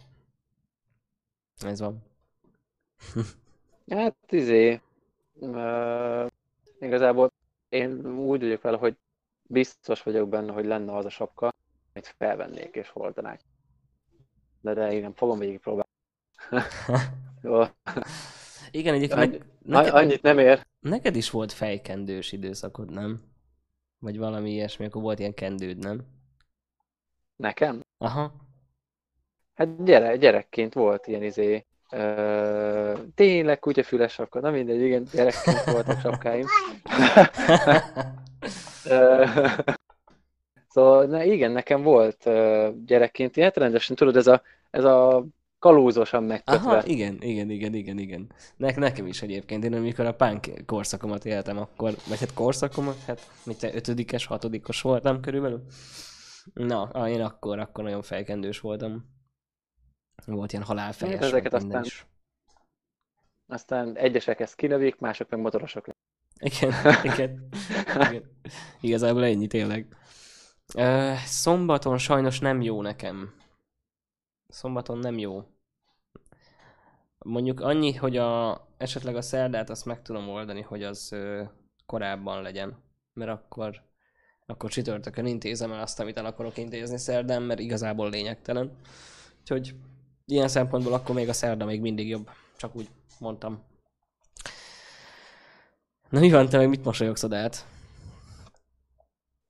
Ez van. Hát, izé, uh, igazából én úgy vagyok vele, hogy biztos vagyok benne, hogy lenne az a sapka, amit felvennék és hordanák. De, de én nem fogom végig próbálni. Jó, Igen, egyébként Annyi- neked, annyit nem ér. neked is volt fejkendős időszakod, nem? Vagy valami ilyesmi, akkor volt ilyen kendőd, nem? Nekem? Aha. Hát gyere, gyerekként volt ilyen izé, uh, tényleg kutyafüles sapka, na mindegy, igen, gyerekként voltak sapkáim. Ö, szóval na igen, nekem volt ö, gyerekként, hát rendesen tudod, ez a, ez a kalózosan megkötve. Aha, igen, igen, igen, igen, igen. Ne, nekem is egyébként, én amikor a punk korszakomat éltem akkor, vagy hát korszakomat, hát mit te, ötödikes, hatodikos voltam körülbelül. Na, én akkor, akkor nagyon fejkendős voltam. Volt ilyen halálfejes, Hát ezeket aztán- is. Aztán egyesek ezt kinövik, mások meg motorosok. Igen, igen, igen. Igazából ennyi tényleg. Szombaton sajnos nem jó nekem. Szombaton nem jó. Mondjuk annyi, hogy a, esetleg a szerdát azt meg tudom oldani, hogy az ö, korábban legyen. Mert akkor, akkor csütörtökön intézem el azt, amit el akarok intézni szerdán, mert igazából lényegtelen. Úgyhogy ilyen szempontból akkor még a szerda még mindig jobb. Csak úgy mondtam. Na mi van, te meg mit mosolyogsz odát?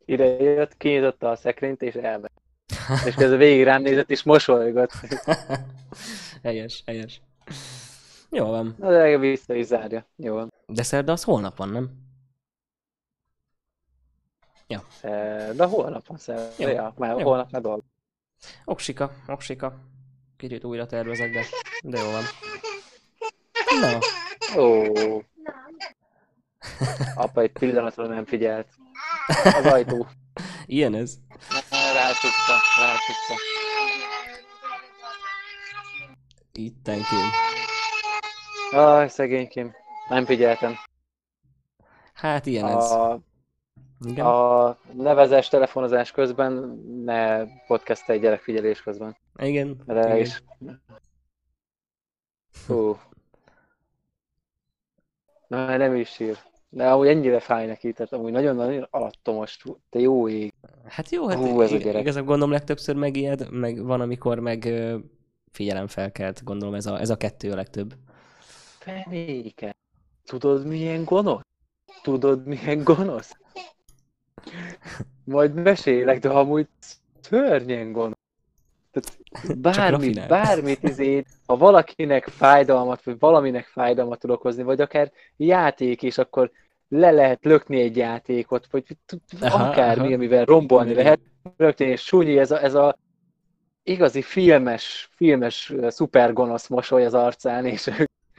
Ide jött, kinyitotta a szekrényt és elment. És közben végig rám nézett és mosolygott. helyes, helyes. Jó van. Na de vissza is zárja. Jó van. De szerda az holnap van, nem? De holnap van szerda. Jó. Ja, már Jó. holnap ne dolg. Oksika, oksika. Kicsit újra tervezek, de, de jó van. Na, Ó. Apa egy pillanatra nem figyelt. Az ajtó. ilyen ez. Rácsukta, rácsukta. Ittenkén. Aj, szegénykém. Nem figyeltem. Hát ilyen ez. A, Igen. a nevezés telefonozás közben ne podcast egy gyerekfigyelés közben. Igen. El igen. is. Hú. Na, nem is sír. De amúgy ennyire fáj neki, tehát amúgy nagyon-nagyon alattomos. Te jó ég. Hát jó, hát Hú, ez a gyerek. igazából gondolom legtöbbször megijed, meg van, amikor meg ö, figyelem felkelt, gondolom ez a, ez a kettő a legtöbb. Fenéke. Tudod milyen gonosz? Tudod milyen gonosz? Majd mesélek, de amúgy szörnyen gonosz. Tehát bármit, bármit izé, ha valakinek fájdalmat, vagy valaminek fájdalmat tud okozni, vagy akár játék is, akkor le lehet lökni egy játékot, vagy akármi, aha. amivel rombolni lehet, rögtön és súnyi, ez a, ez a igazi filmes, filmes uh, szupergonosz mosoly az arcán, és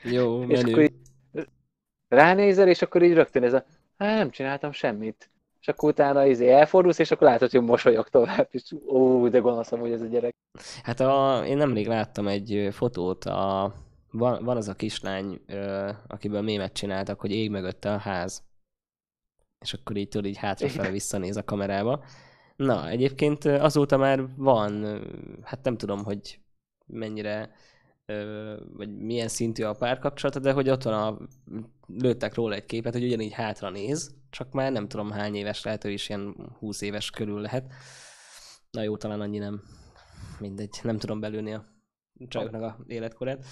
Jó, és menő. akkor így ránézel, és akkor így rögtön ez a, hát nem csináltam semmit. és akkor utána izé elfordulsz, és akkor látod, hogy mosolyog tovább, és ó, de gonoszom, hogy ez a gyerek. Hát a, én nemrég láttam egy fotót, a, van, van az a kislány, akiből mémet csináltak, hogy ég mögötte a ház. És akkor így tudod, így hátrafele visszanéz a kamerába. Na, egyébként azóta már van, hát nem tudom, hogy mennyire, vagy milyen szintű a párkapcsolata, de hogy ott van a, lőttek róla egy képet, hogy ugyanígy hátra néz, csak már nem tudom hány éves lehet, ő is ilyen 20 éves körül lehet. Na jó, talán annyi nem. Mindegy, nem tudom belülni a csajoknak a életkorát.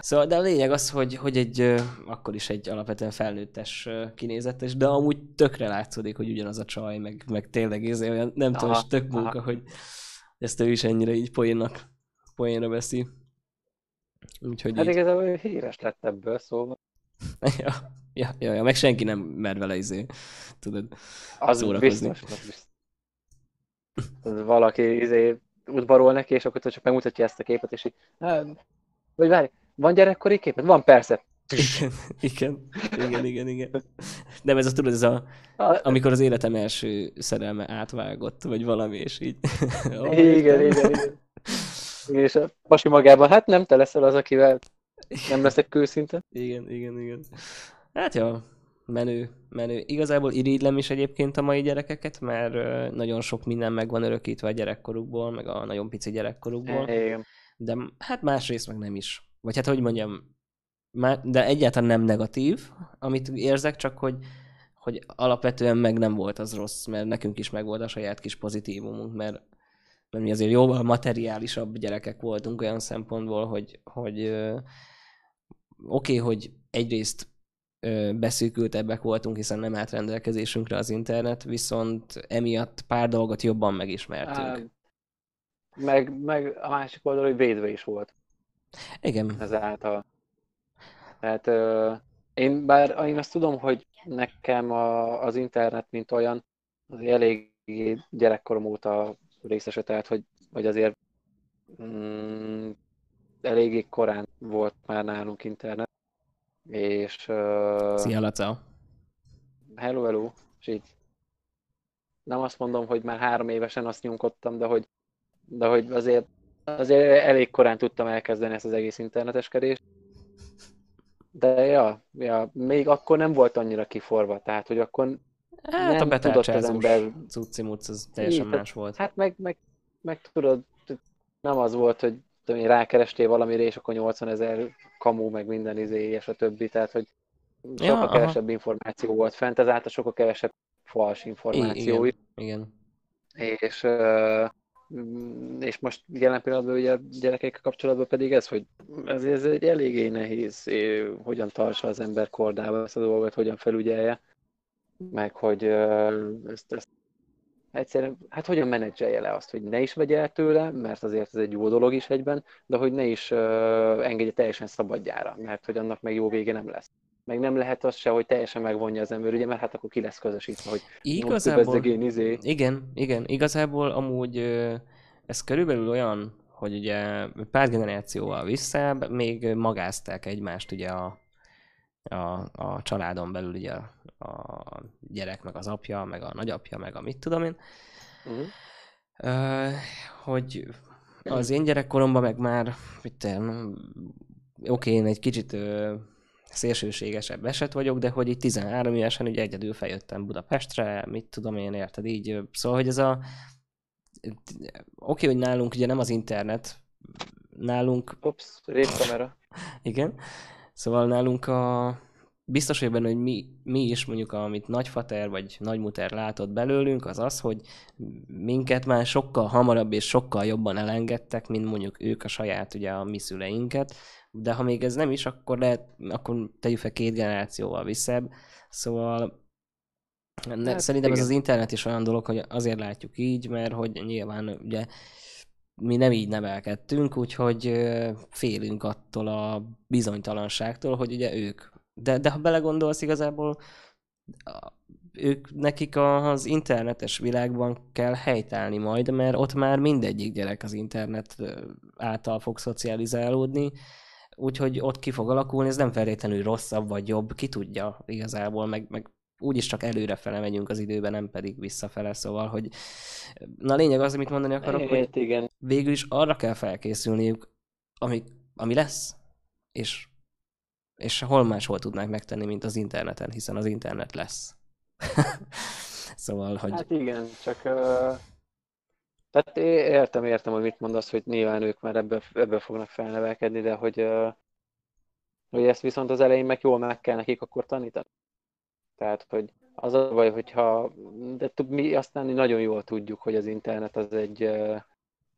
Szóval, de a lényeg az, hogy, hogy egy, akkor is egy alapvetően felnőttes kinézetes, de amúgy tökre látszódik, hogy ugyanaz a csaj, meg, meg tényleg ez olyan, nem tudom, és tök munka, aha. hogy ezt ő is ennyire így poénnak, poénra veszi. Úgyhogy hát így... igazából híres lett ebből, szóval. ja, ja, ja, ja, meg senki nem mer vele izé, tudod, az szórakozni. Biztos, biztos. Valaki izé udvarol neki, és akkor csak megmutatja ezt a képet, és így, vagy várj, van gyerekkori képet? Van, persze. Igen, igen, igen, igen, igen. Nem, ez a tudod, ez a, amikor az életem első szerelme átvágott, vagy valami, és így. oh, igen, igen, igen. És a pasi magában, hát nem te leszel az, akivel nem leszek kőszinte. Igen, igen, igen. Hát jó, menő, menő. Igazából irigylem is egyébként a mai gyerekeket, mert nagyon sok minden meg van örökítve a gyerekkorukból, meg a nagyon pici gyerekkorukból. Igen. De hát másrészt meg nem is. Vagy hát hogy mondjam, de egyáltalán nem negatív, amit érzek, csak hogy, hogy alapvetően meg nem volt az rossz, mert nekünk is meg volt a saját kis pozitívumunk, mert, mert mi azért jóval materiálisabb gyerekek voltunk olyan szempontból, hogy, hogy oké, okay, hogy egyrészt beszűkültebbek voltunk, hiszen nem állt rendelkezésünkre az internet, viszont emiatt pár dolgot jobban megismertünk. meg, meg a másik oldal, hogy védve is volt. Igen. Ezáltal. Tehát uh, én bár én azt tudom, hogy nekem a, az internet, mint olyan, az elég gyerekkorom óta részesedett, hogy, hogy azért mm, eléggé korán volt már nálunk internet és... Uh, Szia, Laca! Hello, hello! És így nem azt mondom, hogy már három évesen azt nyomkodtam, de hogy, de hogy azért, azért elég korán tudtam elkezdeni ezt az egész interneteskedést. De ja, ja, még akkor nem volt annyira kiforva, tehát hogy akkor hát nem a tudott az ember... cucci az teljesen így, más volt. Hát meg, meg, meg tudod, nem az volt, hogy tudom én, rákerestél valamire, és akkor 80 ezer kamu, meg minden izé, és a többi, tehát hogy sokkal ja, kevesebb aha. információ volt fent, ezáltal sokkal kevesebb fals információ. I- igen, igen. És, és most jelen pillanatban ugye a gyerekekkel kapcsolatban pedig ez, hogy ez, ez egy eléggé nehéz, hogyan tartsa az ember kordába ezt a dolgot, hogyan felügyelje, meg hogy ezt, ezt egyszerűen, hát hogyan menedzselje le azt, hogy ne is vegye el tőle, mert azért ez egy jó dolog is egyben, de hogy ne is uh, engedje teljesen szabadjára, mert hogy annak meg jó vége nem lesz. Meg nem lehet az se, hogy teljesen megvonja az ember, ugye, mert hát akkor ki lesz közösítve, hogy igazából, izé. Igen, igen, igazából amúgy ez körülbelül olyan, hogy ugye pár generációval vissza, még magázták egymást ugye a, a, a családon belül ugye a, a gyerek, meg az apja, meg a nagyapja, meg a mit tudom én. Uh-huh. Uh, hogy az én gyerekkoromban meg már, oké, okay, én egy kicsit szélsőségesebb eset vagyok, de hogy így 13 évesen ugye egyedül feljöttem Budapestre, mit tudom én, érted így. Szóval, hogy ez a oké, okay, hogy nálunk ugye nem az internet, nálunk... Ups, kamera. Igen. Szóval nálunk a... Biztos hogy benne, hogy mi, mi is mondjuk, amit nagyfater vagy nagymuter látott belőlünk, az az, hogy minket már sokkal hamarabb és sokkal jobban elengedtek, mint mondjuk ők a saját, ugye a mi szüleinket. De ha még ez nem is, akkor lehet, akkor tegyük fel két generációval visszebb. Szóval hát, szerintem igen. ez az internet is olyan dolog, hogy azért látjuk így, mert hogy nyilván ugye mi nem így nevelkedtünk, úgyhogy félünk attól a bizonytalanságtól, hogy ugye ők. De, de ha belegondolsz igazából, ők, nekik az internetes világban kell helytállni majd, mert ott már mindegyik gyerek az internet által fog szocializálódni, úgyhogy ott ki fog alakulni, ez nem feltétlenül rosszabb vagy jobb, ki tudja igazából, meg, meg úgyis csak előrefele megyünk az időben, nem pedig visszafele, szóval, hogy na lényeg az, amit mondani akarok, hogy igen. végül is arra kell felkészülniük, ami, ami lesz, és, és hol máshol tudnák megtenni, mint az interneten, hiszen az internet lesz. szóval, hogy Hát igen, csak... Uh... Tehát értem, értem, hogy mit mondasz, hogy nyilván ők már ebből, ebből fognak felnevelkedni, de hogy, hogy ezt viszont az elején meg jól meg kell nekik akkor tanítani. Tehát, hogy az a baj, hogyha, de mi aztán nagyon jól tudjuk, hogy az internet az egy,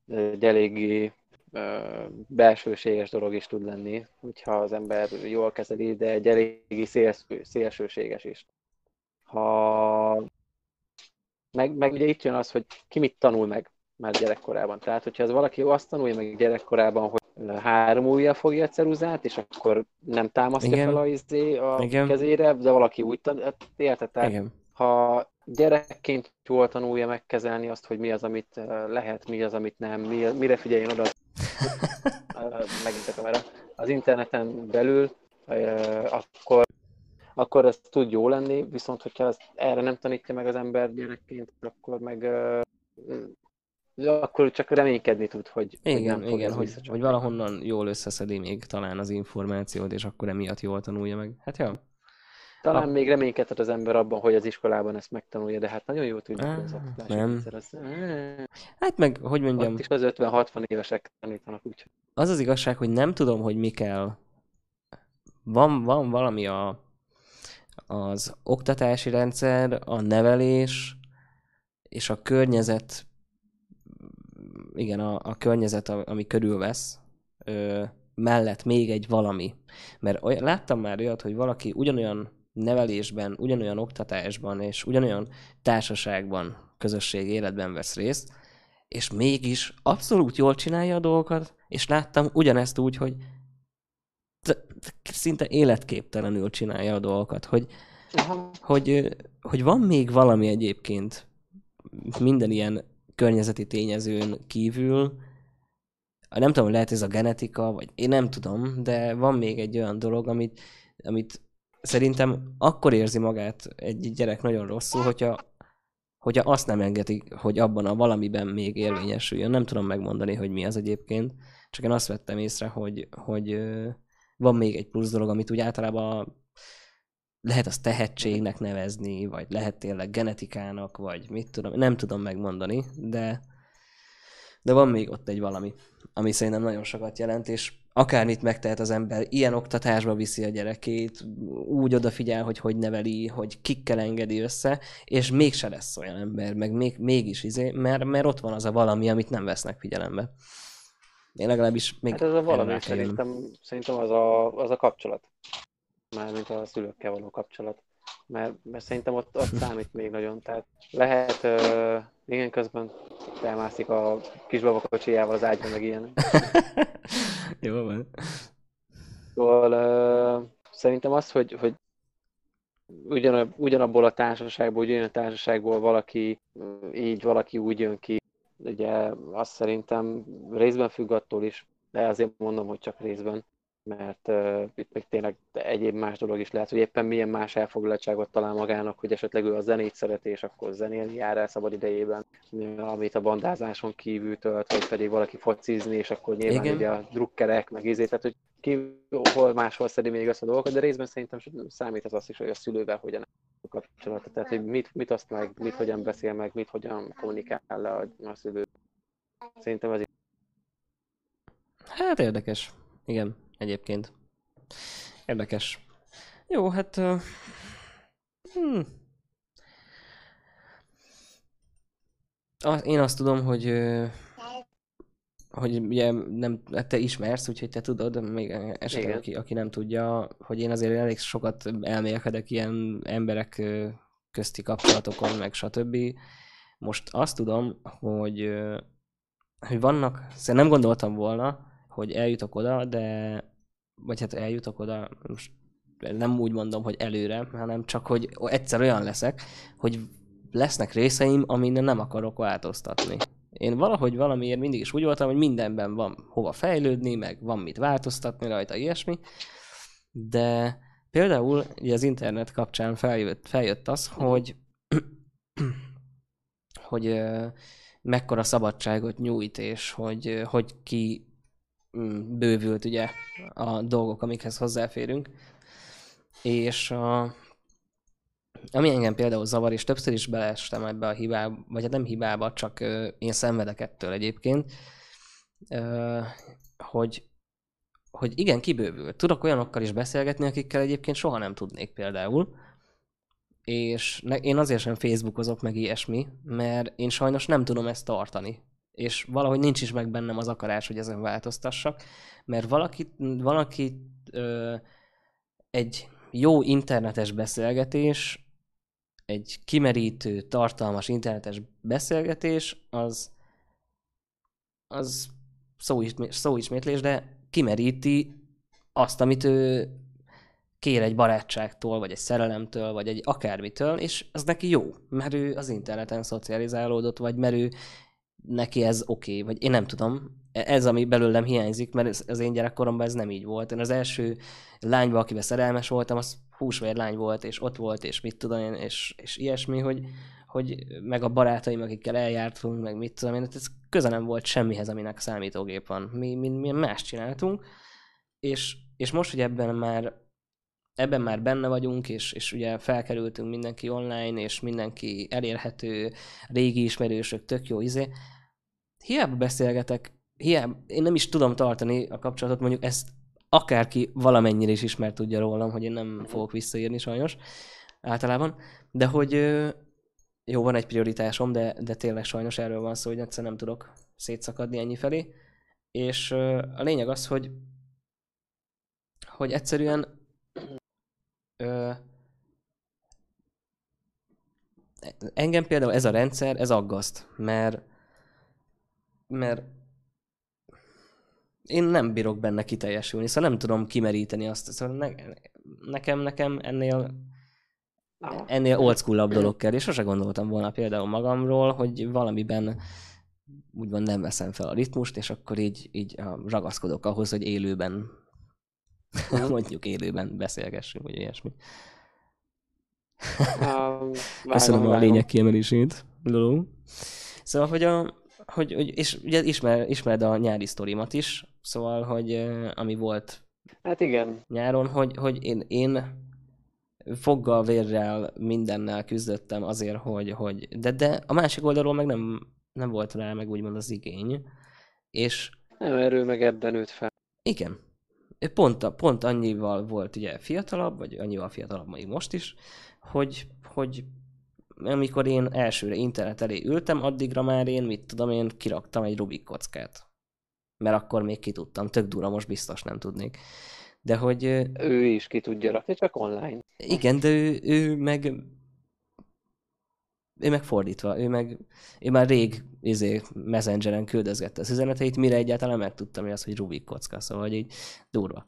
egy eléggé belsőséges dolog is tud lenni, hogyha az ember jól kezeli, de egy eléggé szélsőséges is. Ha meg, meg ugye itt jön az, hogy ki mit tanul meg már gyerekkorában. Tehát, hogyha az valaki azt tanulja meg gyerekkorában, hogy három ujjal fogja a ceruzát, és akkor nem támasztja Igen. fel a, izé a Igen. kezére, de valaki úgy tanul, hát érted? Tehát, igen, ha gyerekként jól tanulja megkezelni azt, hogy mi az, amit ö, lehet, mi az, amit nem, mi, mire figyeljen oda, ö, megint a kamera, az interneten belül, ö, akkor, akkor ez tud jó lenni, viszont hogyha ezt erre nem tanítja meg az ember gyerekként, akkor meg akkor csak reménykedni tud, hogy, hogy igen, nem fog igen hogy, hogy valahonnan jól összeszedi még talán az információt, és akkor emiatt jól tanulja meg. Hát ja, Talán a- még reménykedhet az ember abban, hogy az iskolában ezt megtanulja, de hát nagyon jó tudjuk, hogy az Á, oktatási nem. az, hát meg, hogy mondjam, ott is az 50-60 évesek tanítanak, úgyhogy az az igazság, hogy nem tudom, hogy mi kell. Van, van valami a, az oktatási rendszer, a nevelés és a környezet, igen, a, a környezet, ami körülvesz, ö, mellett még egy valami. Mert oly, láttam már olyat, hogy valaki ugyanolyan nevelésben, ugyanolyan oktatásban és ugyanolyan társaságban, közösség életben vesz részt, és mégis abszolút jól csinálja a dolgokat, és láttam ugyanezt úgy, hogy szinte életképtelenül csinálja a dolgokat, hogy, Aha. hogy, hogy van még valami egyébként minden ilyen környezeti tényezőn kívül, nem tudom, lehet ez a genetika, vagy én nem tudom, de van még egy olyan dolog, amit, amit szerintem akkor érzi magát egy gyerek nagyon rosszul, hogyha, hogyha azt nem engedik, hogy abban a valamiben még érvényesüljön. Nem tudom megmondani, hogy mi az egyébként, csak én azt vettem észre, hogy, hogy van még egy plusz dolog, amit úgy általában lehet az tehetségnek nevezni, vagy lehet tényleg genetikának, vagy mit tudom, nem tudom megmondani, de, de van még ott egy valami, ami szerintem nagyon sokat jelent, és akármit megtehet az ember, ilyen oktatásba viszi a gyerekét, úgy odafigyel, hogy hogy neveli, hogy kikkel engedi össze, és mégse lesz olyan ember, meg még, mégis izé, mert, mert ott van az a valami, amit nem vesznek figyelembe. Én legalábbis még Hát ez a valami szerintem, szerintem az, a, az a kapcsolat. Mármint a szülőkkel való kapcsolat. Mert, mert szerintem ott, ott számít még nagyon. Tehát lehet, uh, igen, közben felmászik a kisbaba kocsijával az ágyba, meg ilyen. Jó van. Szóval uh, szerintem az, hogy, hogy ugyan, ugyanabból a társaságból, ugyanolyan a társaságból valaki így, valaki úgy jön ki, ugye azt szerintem részben függ attól is, de azért mondom, hogy csak részben, mert uh, itt még tényleg egyéb más dolog is lehet, hogy éppen milyen más elfoglaltságot talál magának, hogy esetleg ő a zenét szereti, és akkor zenélni jár el szabad idejében, amit a bandázáson kívül tölt, vagy pedig valaki focizni, és akkor nyilván Igen. ugye a drukkerek, meg izé, tehát hogy ki hol máshol szedi még össze a dolgokat, de részben szerintem számít az azt is, hogy a szülővel hogyan kapcsolata. Tehát, hogy mit, mit azt meg, mit hogyan beszél meg, mit hogyan kommunikál le a, a szülő. Szerintem ez Hát érdekes. Igen, egyébként. Érdekes. Jó, hát... Uh, hmm. Én azt tudom, hogy hogy ugye nem, hát te ismersz, úgyhogy te tudod, még esetleg Igen. aki, aki nem tudja, hogy én azért elég sokat elmélkedek ilyen emberek közti kapcsolatokon, meg stb. Most azt tudom, hogy, hogy vannak, szerintem nem gondoltam volna, hogy eljutok oda, de vagy hát eljutok oda, most nem úgy mondom, hogy előre, hanem csak, hogy egyszer olyan leszek, hogy lesznek részeim, amin nem akarok változtatni. Én valahogy valamiért mindig is úgy voltam, hogy mindenben van hova fejlődni, meg van mit változtatni rajta, ilyesmi, de például ugye az internet kapcsán feljött, feljött az, hogy hogy mekkora szabadságot nyújt, és hogy, hogy ki bővült ugye a dolgok, amikhez hozzáférünk. És a, ami engem például zavar, és többször is beleestem ebbe a hibába, vagy hát nem hibába, csak én szenvedek ettől egyébként, hogy, hogy igen, kibővült. Tudok olyanokkal is beszélgetni, akikkel egyébként soha nem tudnék például, és én azért sem Facebookozok meg ilyesmi, mert én sajnos nem tudom ezt tartani. És valahogy nincs is meg bennem az akarás, hogy ezen változtassak, mert valaki, valaki ö, egy jó internetes beszélgetés, egy kimerítő, tartalmas internetes beszélgetés, az, az szóismé- szóismétlés, de kimeríti azt, amit ő kér egy barátságtól, vagy egy szerelemtől, vagy egy akármitől, és ez neki jó, mert ő az interneten szocializálódott, vagy mert ő neki ez oké, okay, vagy én nem tudom. Ez, ami belőlem hiányzik, mert az én gyerekkoromban ez nem így volt. Én az első lányba, akivel szerelmes voltam, az húsvér lány volt, és ott volt, és mit tudom én, és, és ilyesmi, hogy, hogy meg a barátaim, akikkel eljártunk, meg mit tudom én, ez köze nem volt semmihez, aminek számítógép van. Mi, mi, mi más csináltunk, és, és most, hogy ebben már ebben már benne vagyunk, és, és ugye felkerültünk mindenki online, és mindenki elérhető, régi ismerősök, tök jó izé. Hiába beszélgetek, hiába, én nem is tudom tartani a kapcsolatot, mondjuk ezt akárki valamennyire is ismer tudja rólam, hogy én nem fogok visszaírni sajnos, általában, de hogy jó, van egy prioritásom, de, de tényleg sajnos erről van szó, hogy egyszer nem tudok szétszakadni ennyi felé, és a lényeg az, hogy hogy egyszerűen ö, engem például ez a rendszer, ez aggaszt, mert mert én nem bírok benne kiteljesülni, szóval nem tudom kimeríteni azt, szóval ne, nekem, nekem ennél ennél old school dolog kell, és sose gondoltam volna például magamról, hogy valamiben úgymond nem veszem fel a ritmust, és akkor így, így ragaszkodok ahhoz, hogy élőben, mondjuk élőben beszélgessünk, vagy ilyesmi. Um, Köszönöm a lényeg kiemelését, Loló. Szóval, hogy, a, hogy, hogy és ugye ismer, ismered a nyári sztorimat is, szóval, hogy ami volt Hát igen. nyáron, hogy, hogy én, én foggal, vérrel, mindennel küzdöttem azért, hogy, hogy de, de a másik oldalról meg nem, nem volt rá meg úgymond az igény. És Nem erről meg ebben nőtt fel. igen, pont, a- pont annyival volt ugye fiatalabb, vagy annyival fiatalabb még most is, hogy, hogy amikor én elsőre internet elé ültem, addigra már én, mit tudom én, kiraktam egy Rubik kockát. Mert akkor még ki tudtam, tök dura, most biztos nem tudnék. De hogy Ő is ki tudja rakni, csak online. igen, de ő, ő meg ő meg fordítva, ő meg ő már rég izé, messengeren küldözgette az üzeneteit, mire egyáltalán megtudtam, hogy az, hogy Rubik kocka, szóval hogy így durva.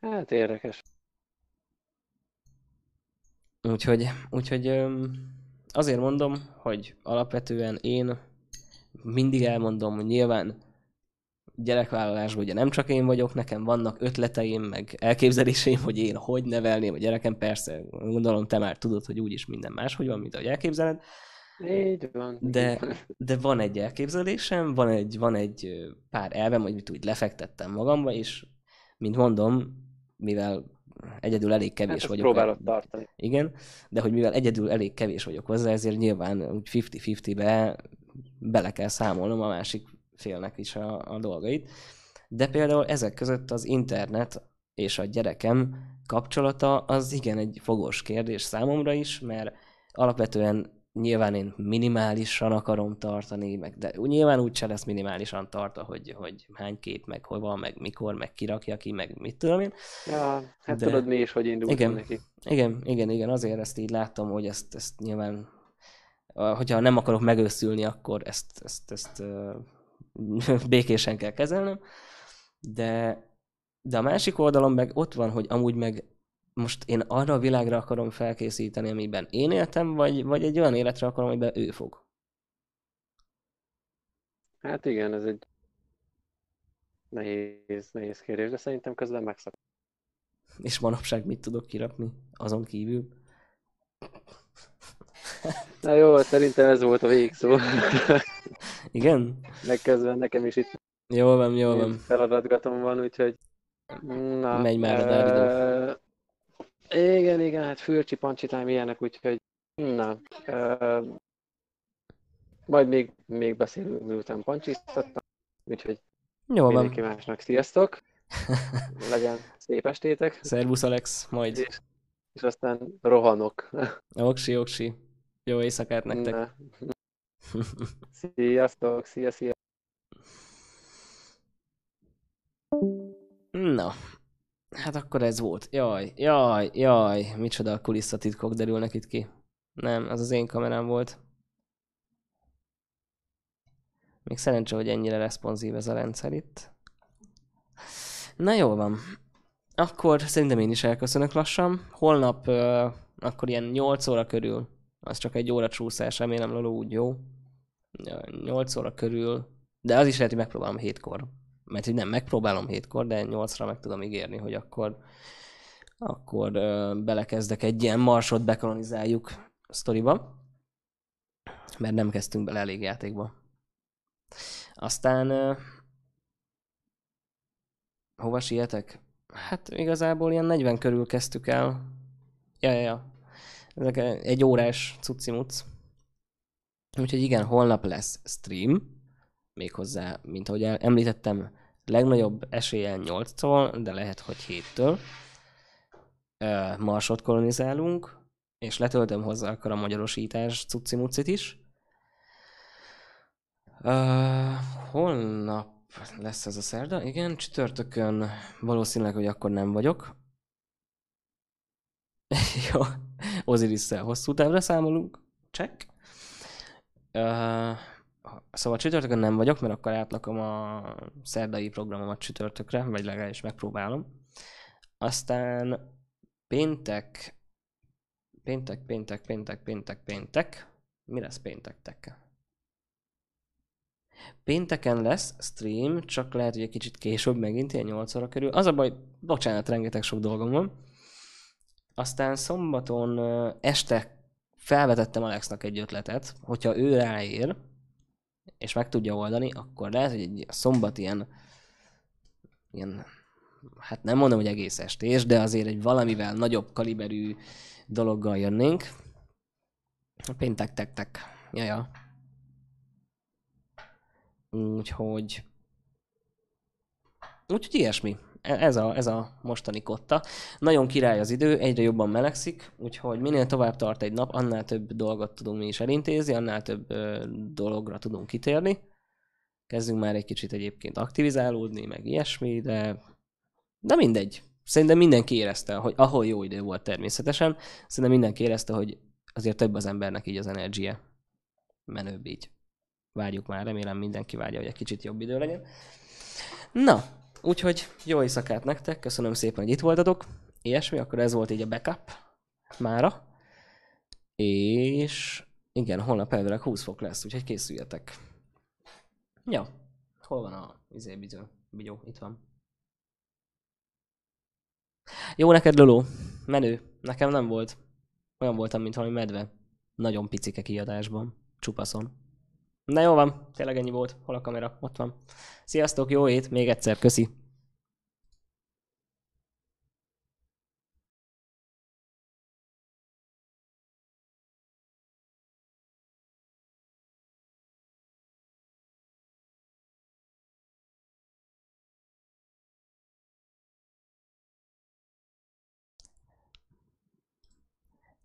Hát érdekes. Úgyhogy, úgyhogy azért mondom, hogy alapvetően én mindig elmondom, hogy nyilván gyerekvállalásban ugye nem csak én vagyok, nekem vannak ötleteim, meg elképzeléseim, hogy én hogy nevelném a gyerekem, persze, gondolom te már tudod, hogy úgyis minden máshogy van, mint ahogy elképzeled, Így van. de, de van egy elképzelésem, van egy, van egy pár elvem, amit úgy lefektettem magamba, és mint mondom, mivel egyedül elég kevés Hát vagyok. próbálod tartani. Igen, de hogy mivel egyedül elég kevés vagyok hozzá, ezért nyilván úgy 50-50-be bele kell számolnom a másik félnek is a, a dolgait. De például ezek között az internet és a gyerekem kapcsolata az igen egy fogós kérdés számomra is, mert alapvetően nyilván én minimálisan akarom tartani, meg, de nyilván úgyse lesz minimálisan tartva, hogy, hogy hány kép, meg hova, meg mikor, meg kirakja ki, meg mit tudom én. Ja, hát De- tudod mi is, hogy indultunk Igen. neki. Igen, igen, igen, azért ezt így láttam, hogy ezt, ezt nyilván, hogyha nem akarok megőszülni, akkor ezt, ezt, ezt ö, békésen kell kezelnem, de, de a másik oldalon meg ott van, hogy amúgy meg most én arra a világra akarom felkészíteni, amiben én éltem, vagy, vagy egy olyan életre akarom, amiben ő fog. Hát igen, ez egy nehéz, nehéz kérdés, de szerintem közben megszakadt. És manapság mit tudok kirakni azon kívül? Na jó, szerintem ez volt a végszó. Igen? Megkezdve nekem is itt Jól van, jól van. feladatgatom van, úgyhogy... Na, Megy már a ö, dávidó. Igen, igen, hát fürcsi, pancsitám ilyenek, úgyhogy... Na, ö, majd még, még beszélünk, miután pancsiztattam, úgyhogy Jól van. mindenki másnak sziasztok, legyen szép estétek, Szervusz Alex, majd. és, és aztán rohanok. Oksi, oksi. Jó éjszakát nektek. Na, sziasztok, szia, szia. Na, hát akkor ez volt. Jaj, jaj, jaj, micsoda kulisszatitkok derülnek itt ki. Nem, az az én kamerám volt. Még szerencse, hogy ennyire responsív ez a rendszer itt. Na jól van. Akkor szerintem én is elköszönök lassan. Holnap uh, akkor ilyen 8 óra körül, az csak egy óra csúszás, remélem Lolo úgy jó. Ja, 8 óra körül, de az is lehet, hogy megpróbálom hétkor. Mert hogy nem, megpróbálom hétkor, de 8-ra meg tudom ígérni, hogy akkor akkor uh, belekezdek egy ilyen marsot bekolonizáljuk sztoriba. Mert nem kezdtünk bele elég játékba. Aztán uh, hova sietek? Hát igazából ilyen 40 körül kezdtük el. Ja, ja, ja. Ezek egy órás cucimuc. Úgyhogy igen, holnap lesz stream. Méghozzá, mint ahogy említettem, legnagyobb eséllyel 8-tól, de lehet, hogy 7-től. Ö, Marsot kolonizálunk, és letöltöm hozzá akkor a magyarosítás cucimucit is. Uh, holnap lesz ez a szerda, igen, csütörtökön valószínűleg, hogy akkor nem vagyok. Jó, osiris hosszú távra számolunk, check. Uh, szóval csütörtökön nem vagyok, mert akkor átlakom a szerdai programomat csütörtökre, vagy legalábbis megpróbálom. Aztán péntek, péntek, péntek, péntek, péntek, péntek. Mi lesz péntektekkel? Pénteken lesz stream, csak lehet, hogy egy kicsit később megint, ilyen 8 óra körül. Az a baj, bocsánat, rengeteg sok dolgom van. Aztán szombaton este felvetettem Alexnak egy ötletet, hogyha ő ráér, és meg tudja oldani, akkor lehet, hogy egy szombat ilyen, ilyen hát nem mondom, hogy egész estés, de azért egy valamivel nagyobb kaliberű dologgal jönnénk. Péntek, tek, tek. Jaja. Úgyhogy... Úgyhogy ilyesmi. Ez a, ez a mostani kotta. Nagyon király az idő, egyre jobban melegszik, úgyhogy minél tovább tart egy nap, annál több dolgot tudunk mi is elintézni, annál több ö, dologra tudunk kitérni. Kezdünk már egy kicsit egyébként aktivizálódni, meg ilyesmi, de, de mindegy. Szerintem mindenki érezte, hogy ahol jó idő volt természetesen, szerintem mindenki érezte, hogy azért több az embernek így az energia. Menőbb így. Várjuk már, remélem mindenki várja, hogy egy kicsit jobb idő legyen. Na, úgyhogy jó éjszakát nektek, köszönöm szépen, hogy itt voltatok. Ilyesmi, akkor ez volt így a backup mára. És igen, holnap elvileg 20 fok lesz, úgyhogy készüljetek. Ja, hol van a izé, bizony, bigyó? Itt van. Jó neked, Loló. Menő. Nekem nem volt. Olyan voltam, mint valami medve. Nagyon picike kiadásban. Csupaszon. Na jó van, tényleg ennyi volt. Hol a kamera? Ott van. Sziasztok, jó ét, még egyszer, köszi.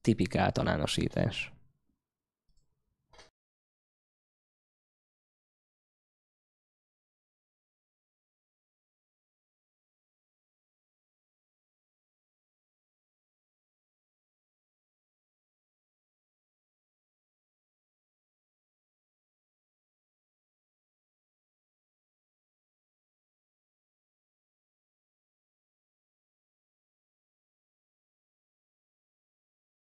Tipik általánosítás.